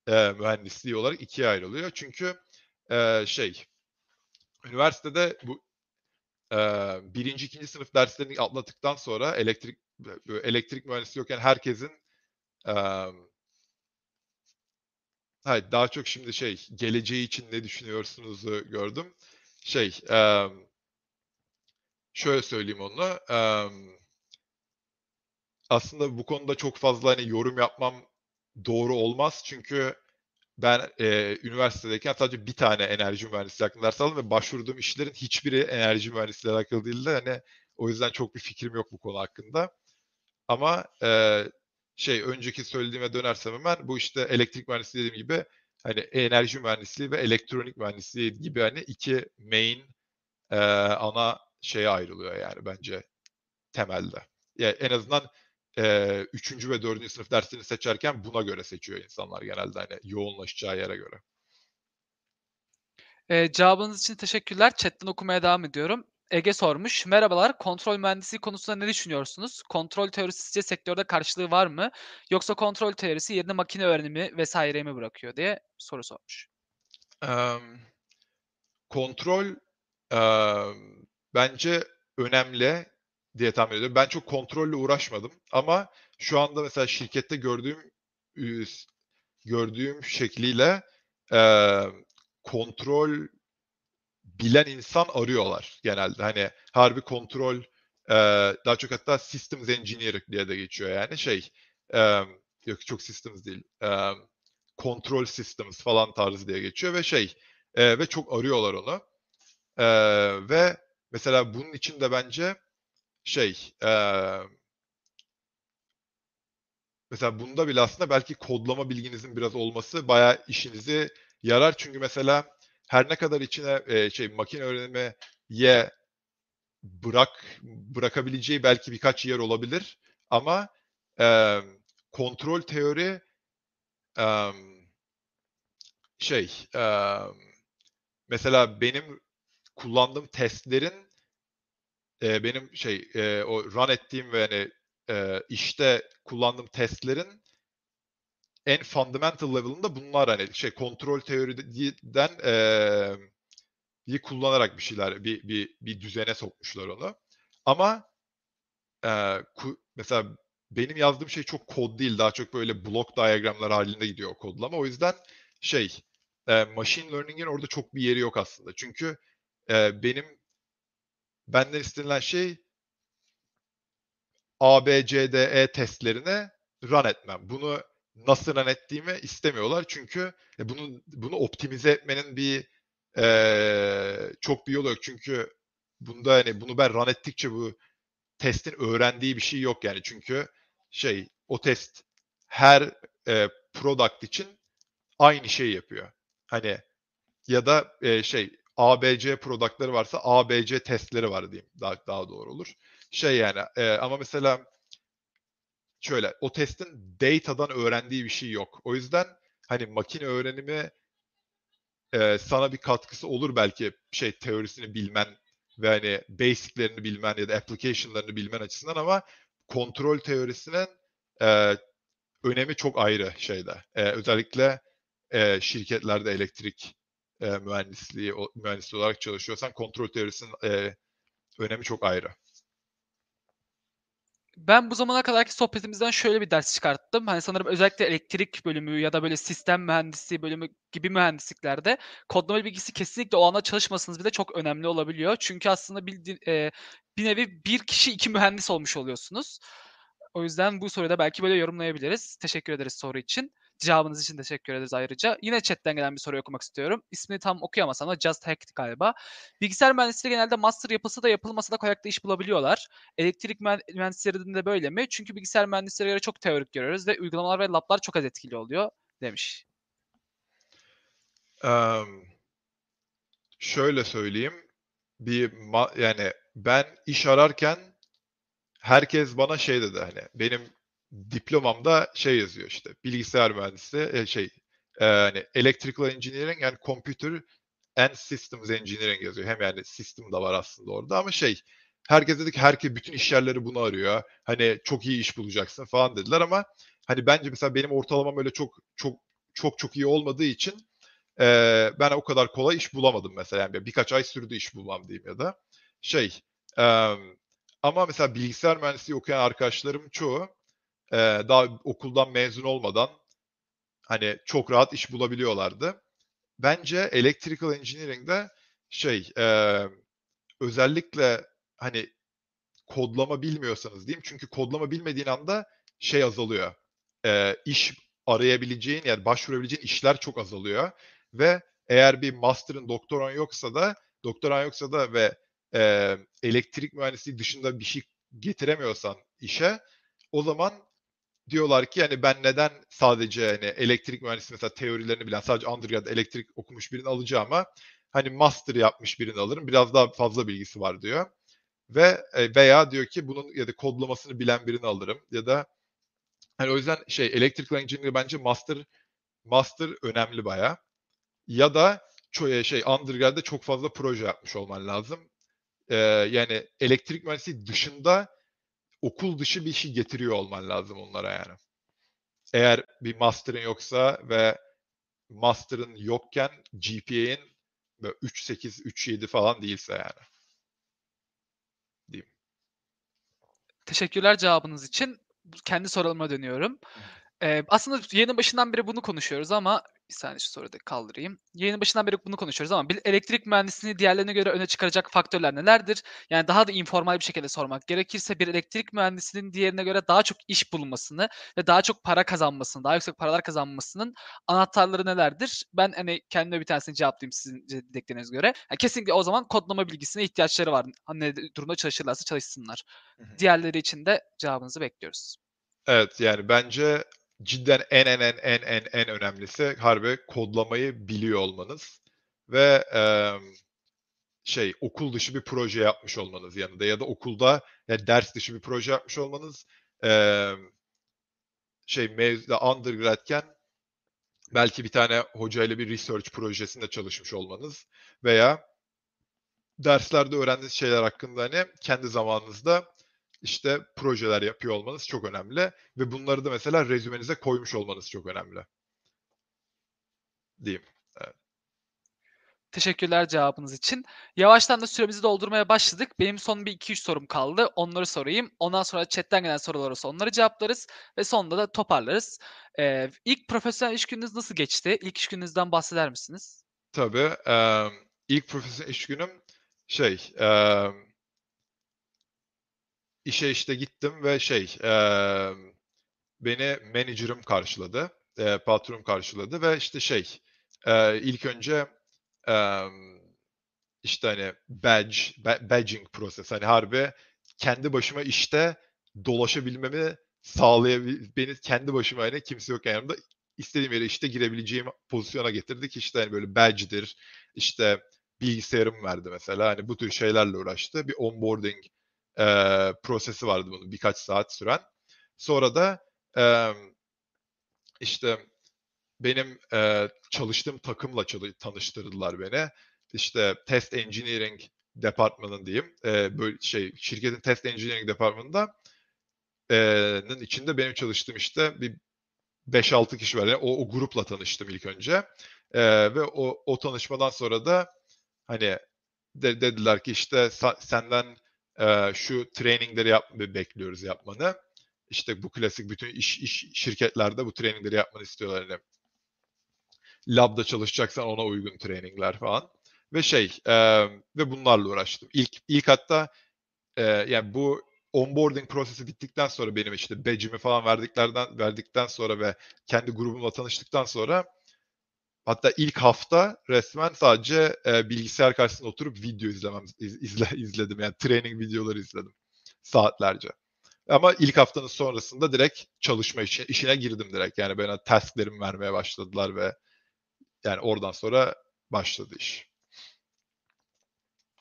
eee, mühendisliği olarak ikiye ayrılıyor. Çünkü, eee, şey, üniversitede bu, eee, 1. 2. sınıf derslerini atlattıktan sonra elektrik elektrik mühendisliği okuyan herkesin, emm hayır, daha çok şimdi şey, geleceği için ne düşünüyorsunuzu gördüm. Şey, emm şöyle söyleyeyim onu, emm aslında bu konuda çok fazla, hani, yorum yapmam doğru olmaz. Çünkü ben, eee, üniversitedeyken sadece 1 tane enerji mühendisliği hakkında ders aldım ve başvurduğum işlerin hiçbiri enerji mühendisliğiyle alakalı değildi. Hani, o yüzden çok bir fikrim yok bu konu hakkında. Ama, eee, şey, önceki söylediğime dönersem hemen, bu, işte, elektrik mühendisliği dediğim gibi, hani, enerji mühendisliği ve elektronik mühendisliği gibi, hani, 2 main, eee, ana şeye ayrılıyor yani bence temelde. Ya, en azından, eee, 3. ve 4. sınıf derslerini seçerken buna göre seçiyor insanlar genelde, hani, yoğunlaşacağı yere göre. Eee, cevabınız için teşekkürler. Chat'ten okumaya devam ediyorum. Ege sormuş. Merhabalar, kontrol mühendisliği konusunda ne düşünüyorsunuz? Kontrol teorisi sizce sektörde karşılığı var mı? Yoksa kontrol teorisi yerini makine öğrenimi vs.ye mi bırakıyor diye soru sormuş. Emm, kontrol, emm, bence önemli diye tahmin ediyorum. Ben çok kontrolle uğraşmadım ama şu anda mesela şirkette gördüğüm, üs gördüğüm şekliyle, emm, kontrol bilen insan arıyorlar genelde. Hani, harbi kontrol, eee, daha çok hatta systems engineer diye de geçiyor yani şey, emm, yok çok systems değil, emm, control systems falan tarzı diye geçiyor ve şey, eee, ve çok arıyorlar onu. Eee, ve mesela bunun için de bence şey, emm mesela bunda bile aslında belki kodlama bilginizin biraz olması bayağı işinize yarar. Çünkü mesela her ne kadar içine, eee, şey, makine öğrenimiye bırak bırakabileceği belki birkaç yer olabilir ama, emm, kontrol teori, emm şey, emm, mesela benim kullandığım testlerin, eee, benim şey, eee, o run ettiğim ve, hani, eee, işte kullandığım testlerin en fundamental level'ında bunlar, hani, şey, kontrol teori de di den emm, yi kullanarak bir şeyler, bir bir bir düzene sokmuşlar onu. Ama, eee, ku mesela benim yazdığım şey çok kod değil, daha çok böyle blok diyagramlar hâlinde gidiyor o kodlama. O yüzden şey, eee, machine learning'in orada çok bir yeri yok aslında. Çünkü, eee, benim benden istenilen şey A, B, C, D, E testlerini run etmem. Bunu nasıl run ettiğimi istemiyorlar. Çünkü, e, bunun bunu optimize etmenin bir, eee, çok bir yolu yok. Çünkü bunda, hani, bunu ben run ettikçe bu testin öğrendiği bir şey yok yani. Çünkü şey, o test her, eee, product için aynı şeyi yapıyor. Hani, ya da, eee, şey, A, B, C product'ları varsa A, B, C testleri var diyeyim, daha daha doğru olur. Şey yani, eee, ama mesela şöyle, o testin data'dan öğrendiği bir şey yok. O yüzden, hani, makine öğrenimi eee, sana bir katkısı olur belki şey teorisini bilmen ve, hani, basic'lerini bilmen ya da application'larını bilmen açısından ama kontrol teorisinin, eee, önemi çok ayrı şeyde. Eee, özellikle, eee, şirketlerde elektrik, eee, mühendisliği o mühendisi olarak çalışıyorsan kontrol teorisinin, eee, önemi çok ayrı. Ben bu zamana kadarki sohbetimizden şöyle bir ders çıkarttım. Hani, sanırım özellikle elektrik bölümü ya da böyle sistem mühendisliği bölümü gibi mühendisliklerde kodlama bilgisi kesinlikle o alanda çalışmasanız bile çok önemli olabiliyor. Çünkü aslında bildi eee, bir nevi 1 kişi 2 mühendis olmuş oluyorsunuz. O yüzden bu soruyu da belki böyle yorumlayabiliriz. Teşekkür ederiz soru için. Cevabınız için teşekkür ederiz ayrıca. Yine chat'ten gelen bir soruyu okumak istiyorum. İsmini tam okuyamasam da Just Hacked galiba. Bilgisayar mühendisliği genelde master yapılsa da yapılmasa da kolaylıkla iş bulabiliyorlar. Elektrik mühen mühendislerinde de böyle mi? Çünkü bilgisayar mühendislerine göre çok teorik görüyoruz ve uygulamalar ve lab'lar çok az etkili oluyor. demiş. Em, şöyle söyleyeyim. Bir yani ben iş ararken herkes bana şey dedi hani benim diplomamda şey yazıyor işte bilgisayar mühendisi e, şey e, hani electrical engineering and computer and systems engineering yazıyor. Hem yani system da var aslında orada ama şey herkes dedi ki herkes bütün iş yerleri bunu arıyor. Hani çok iyi iş bulacaksın falan dediler ama hani bence mesela benim ortalamam öyle çok çok çok çok iyi olmadığı için e, ben o kadar kolay iş bulamadım mesela. Yani birkaç ay sürdü iş bulmam diyeyim ya da şey e, ama mesela bilgisayar mühendisliği okuyan arkadaşlarım çoğu e, daha okuldan mezun olmadan hani çok rahat iş bulabiliyorlardı. Bence electrical engineering'de şey e, özellikle hani kodlama bilmiyorsanız diyeyim. Çünkü kodlama bilmediğin anda şey azalıyor. E, iş arayabileceğin yani başvurabileceğin işler çok azalıyor. Ve eğer bir master'ın doktoran yoksa da doktoran yoksa da ve e, elektrik mühendisliği dışında bir şey getiremiyorsan işe o zaman diyorlar ki yani ben neden sadece hani elektrik mühendisliği mesela teorilerini bilen sadece undergrad elektrik okumuş birini alacağıma hani master yapmış birini alırım biraz daha fazla bilgisi var diyor. Ve e, veya diyor ki bunun ya da kodlamasını bilen birini alırım ya da hani o yüzden şey electrical engineering bence master master önemli baya. Ya da ço- şey undergrad'da çok fazla proje yapmış olman lazım. Ee, yani elektrik mühendisliği dışında okul dışı bir şey getiriyor olman lazım onlara yani. Eğer bir master'ın yoksa ve master'ın yokken GPA'in 3.8, 3.7 falan değilse yani. Teşekkürler cevabınız için. Kendi sorularıma dönüyorum. Ee, aslında yayının başından beri bunu konuşuyoruz ama bir saniye şu soruyu da kaldırayım. Yayının başından beri bunu konuşuyoruz ama bir elektrik mühendisliğini diğerlerine göre öne çıkaracak faktörler nelerdir? Yani daha da informal bir şekilde sormak gerekirse bir elektrik mühendisinin diğerine göre daha çok iş bulunmasını ve daha çok para kazanmasını, daha yüksek paralar kazanmasının anahtarları nelerdir? Ben hani kendime bir tanesini cevaplayayım sizin dediklerinize göre. Yani kesinlikle o zaman kodlama bilgisine ihtiyaçları var. Hani durumda çalışırlarsa çalışsınlar. Diğerleri için de cevabınızı bekliyoruz. Evet yani bence cidden en en en en en en önemlisi harbi kodlamayı biliyor olmanız ve e, şey okul dışı bir proje yapmış olmanız yanında ya da okulda yani ders dışı bir proje yapmış olmanız e, şey mevzuda undergradken belki bir tane hocayla bir research projesinde çalışmış olmanız veya derslerde öğrendiğiniz şeyler hakkında hani kendi zamanınızda işte projeler yapıyor olmanız çok önemli ve bunları da mesela rezümenize koymuş olmanız çok önemli. Diyeyim. Evet. Teşekkürler cevabınız için. Yavaştan da süremizi doldurmaya başladık. Benim son bir 2-3 sorum kaldı. Onları sorayım. Ondan sonra chatten gelen sorular olursa onları cevaplarız. Ve sonunda da toparlarız. Ee, ilk profesyonel iş gününüz nasıl geçti? İlk iş gününüzden bahseder misiniz? Tabii. E, ilk profesyonel iş günüm şey e, işe işte gittim ve şey e, beni manager'ım karşıladı. E, patronum karşıladı ve işte şey e, ilk önce e, işte hani badge, badging prosesi hani harbi kendi başıma işte dolaşabilmemi sağlayabil beni kendi başıma hani kimse yok yanımda istediğim yere işte girebileceğim pozisyona getirdik. İşte hani böyle badge'dir, işte bilgisayarım verdi mesela. Hani bu tür şeylerle uğraştı. Bir onboarding e, prosesi vardı bunun birkaç saat süren. Sonra da e, işte benim e, çalıştığım takımla çalı- tanıştırdılar beni. İşte test engineering departmanın diyeyim. E, böyle şey şirketin test engineering departmanında e'nin içinde benim çalıştığım işte bir 5-6 kişi var. Yani o, o grupla tanıştım ilk önce. E, ve o, o tanışmadan sonra da hani de, dediler ki işte senden şu trainingleri yap bekliyoruz yapmanı. İşte bu klasik bütün iş, iş şirketlerde bu trainingleri yapmanı istiyorlar. Yani labda çalışacaksan ona uygun trainingler falan. Ve şey e, ve bunlarla uğraştım. İlk ilk hatta e, yani bu onboarding prosesi bittikten sonra benim işte badge'imi falan verdiklerden verdikten sonra ve kendi grubumla tanıştıktan sonra hatta ilk hafta resmen sadece e, bilgisayar karşısında oturup video izlemem izle, izledim yani training videoları izledim saatlerce. Ama ilk haftanın sonrasında direkt çalışma işine, işine girdim direkt. Yani bana tasklerimi vermeye başladılar ve yani oradan sonra başladı iş.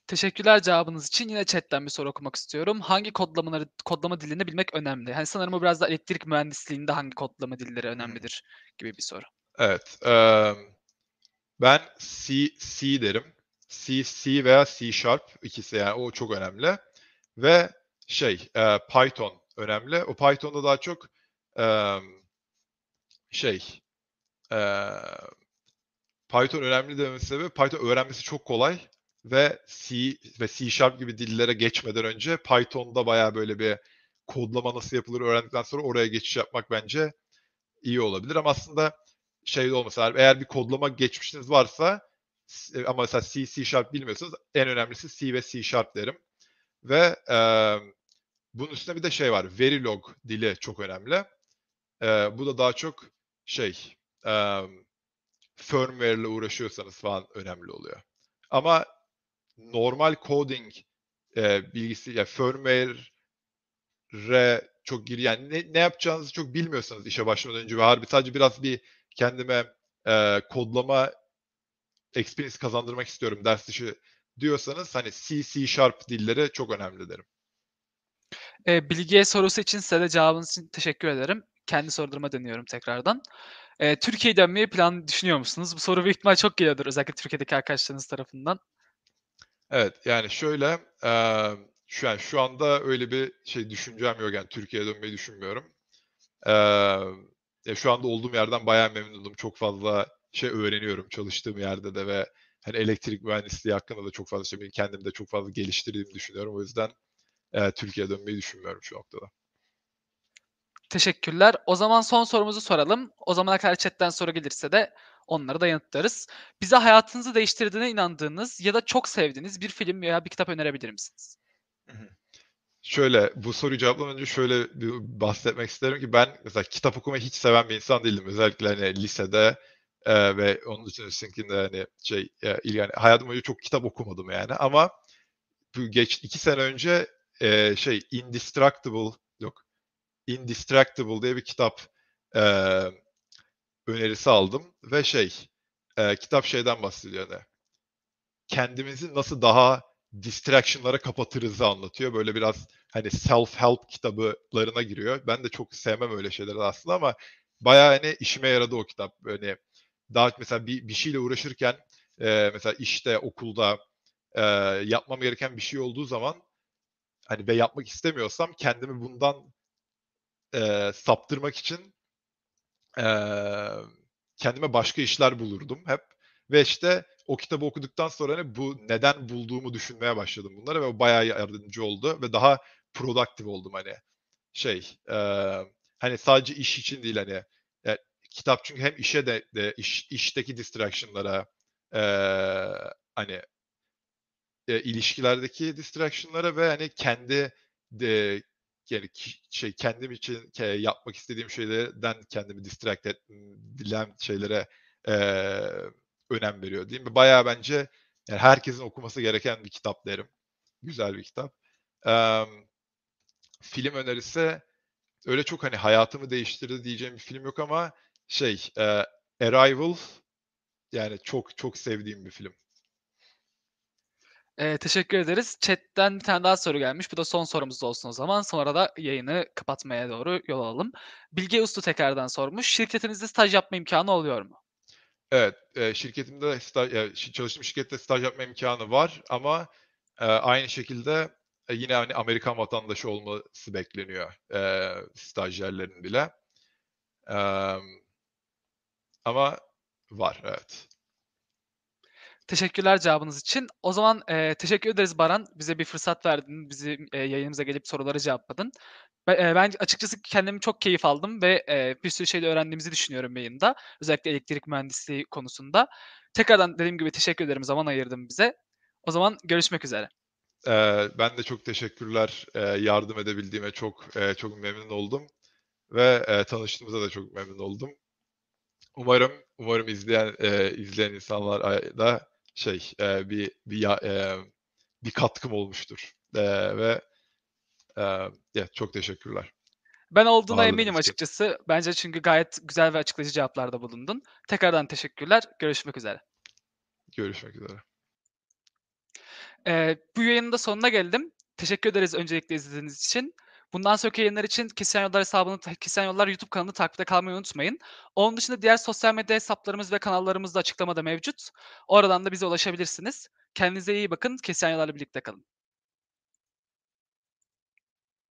Teşekkürler cevabınız için. Yine chatten bir soru okumak istiyorum. Hangi kodlamaları kodlama dilini bilmek önemli? Hani sanırım o biraz da elektrik mühendisliğinde hangi kodlama dilleri önemlidir gibi bir soru. Evet. eee, ben C, C derim. C, C veya C Sharp ikisi yani o çok önemli. Ve şey eee, Python önemli. O Python'da daha çok eee, şey eee, Python önemli dememin sebebi Python öğrenmesi çok kolay ve C ve C Sharp gibi dillere geçmeden önce Python'da bayağı böyle bir kodlama nasıl yapılır öğrendikten sonra oraya geçiş yapmak bence iyi olabilir. Ama aslında şey olmasa eğer bir kodlama geçmişiniz varsa s- ama mesela C, C Sharp bilmiyorsanız en önemlisi C ve C Sharp derim. Ve eee, bunun üstüne bir de şey var. Verilog dili çok önemli. Eee, bu da daha çok şey eee firmware ile uğraşıyorsanız falan önemli oluyor. Ama normal coding e, bilgisi ya firmware'e çok gir yani ne, ne yapacağınızı çok bilmiyorsanız işe başlamadan önce ve harbi sadece biraz bir kendime e, kodlama experience kazandırmak istiyorum ders dışı diyorsanız hani C, C Sharp dilleri çok önemli derim. Ee, Bilgiye sorusu için size de cevabınız için teşekkür ederim. Kendi sorularıma dönüyorum tekrardan. Ee, Türkiye'ye dönmeyi plan düşünüyor musunuz? Bu soru büyük ihtimal çok geliyordur özellikle Türkiye'deki arkadaşlarınız tarafından. Evet yani şöyle eee, şu yani şu anda öyle bir şey düşüncem yok yani Türkiye'ye dönmeyi düşünmüyorum. Eee, ya şu anda olduğum yerden bayağı memnunum. Çok fazla şey öğreniyorum çalıştığım yerde de ve hani elektrik mühendisliği hakkında da çok fazla şey benim kendimi de çok fazla geliştirdiğimi düşünüyorum. O yüzden eee, Türkiye'ye dönmeyi düşünmüyorum şu noktada. Teşekkürler. O zaman son sorumuzu soralım. O zamana kadar chatten soru gelirse de onları da yanıtlarız. Bize hayatınızı değiştirdiğine inandığınız ya da çok sevdiğiniz bir film veya bir kitap önerebilir misiniz? Şöyle bu soruyu cevaplamadan önce şöyle bir bahsetmek isterim ki ben mesela kitap okumayı hiç seven bir insan değildim. Özellikle hani lisede e, ve onun için üstünkinde hani şey e, yani hayatım boyunca çok kitap okumadım yani ama bu geç iki sene önce e, şey Indestructible yok Indistractable diye bir kitap e, önerisi aldım ve şey e, kitap şeyden bahsediyor hani kendimizi nasıl daha distraction'lara kapatırızı anlatıyor. Böyle biraz hani self-help kitabılarına giriyor. Ben de çok sevmem öyle şeyleri aslında ama bayağı hani işime yaradı o kitap. Hani daha mesela bir, bir şeyle uğraşırken e, mesela işte okulda e, yapmam gereken bir şey olduğu zaman hani ve yapmak istemiyorsam kendimi bundan e, saptırmak için e, kendime başka işler bulurdum hep. Ve işte o kitabı okuduktan sonra hani bu neden bulduğumu düşünmeye başladım bunları ve o bayağı yardımcı oldu ve daha productive oldum hani. Şey e, hani sadece iş için değil hani e, kitap çünkü hem işe de, de iş, işteki distraction'lara e, hani e, ilişkilerdeki distraction'lara ve hani kendi de yani şey kendim için ke- yapmak istediğim şeylerden kendimi distract edilen şeylere e, önem veriyor değil mi? Bayağı bence yani herkesin okuması gereken bir kitap derim. Güzel bir kitap. Eee, film önerisi öyle çok hani hayatımı değiştirdi diyeceğim bir film yok ama şey e, Arrival yani çok çok sevdiğim bir film. Ee, teşekkür ederiz. Chat'ten bir tane daha soru gelmiş. Bu da son sorumuz olsun o zaman. Sonra da yayını kapatmaya doğru yol alalım. Bilge Uslu tekrardan sormuş. Şirketinizde staj yapma imkanı oluyor mu? Evet, e, şirketimde staj, ya, şi- çalıştığım şirkette staj yapma imkanı var ama e, aynı şekilde e, yine hani Amerikan vatandaşı olması bekleniyor stajyerlerin bile. Ama var, evet. Teşekkürler cevabınız için. O zaman e, teşekkür ederiz Baran. Bize bir fırsat verdin. Bizi e, yayınımıza gelip soruları cevapladın. Ben, açıkçası kendimi çok keyif aldım ve bir sürü şey de öğrendiğimizi düşünüyorum yayında. Özellikle elektrik mühendisliği konusunda. Tekrardan dediğim gibi teşekkür ederim. Zaman ayırdın bize. O zaman görüşmek üzere. Ben de çok teşekkürler. Yardım edebildiğime çok çok memnun oldum ve e, tanıştığımıza da çok memnun oldum. Umarım umarım izleyen izleyen insanlar da şey bir bir ya- bir katkım olmuştur. Ve Ya, çok teşekkürler. Ben olduğuna Ağırladığınız eminim açıkçası. Bence çünkü gayet güzel ve açıklayıcı cevaplarda bulundun. Tekrardan teşekkürler. Görüşmek üzere. Görüşmek üzere. Eee, bu yayının da sonuna geldim. Teşekkür ederiz öncelikle izlediğiniz için. Bundan sonraki yayınlar için Kesiyen Yollar hesabını, ta Kesiyen Yollar YouTube kanalını takipte kalmayı unutmayın. Onun dışında diğer sosyal medya hesaplarımız ve kanallarımız da açıklamada mevcut. Oradan da bize ulaşabilirsiniz. Kendinize iyi bakın. Kesiyen Yollar'la birlikte kalın.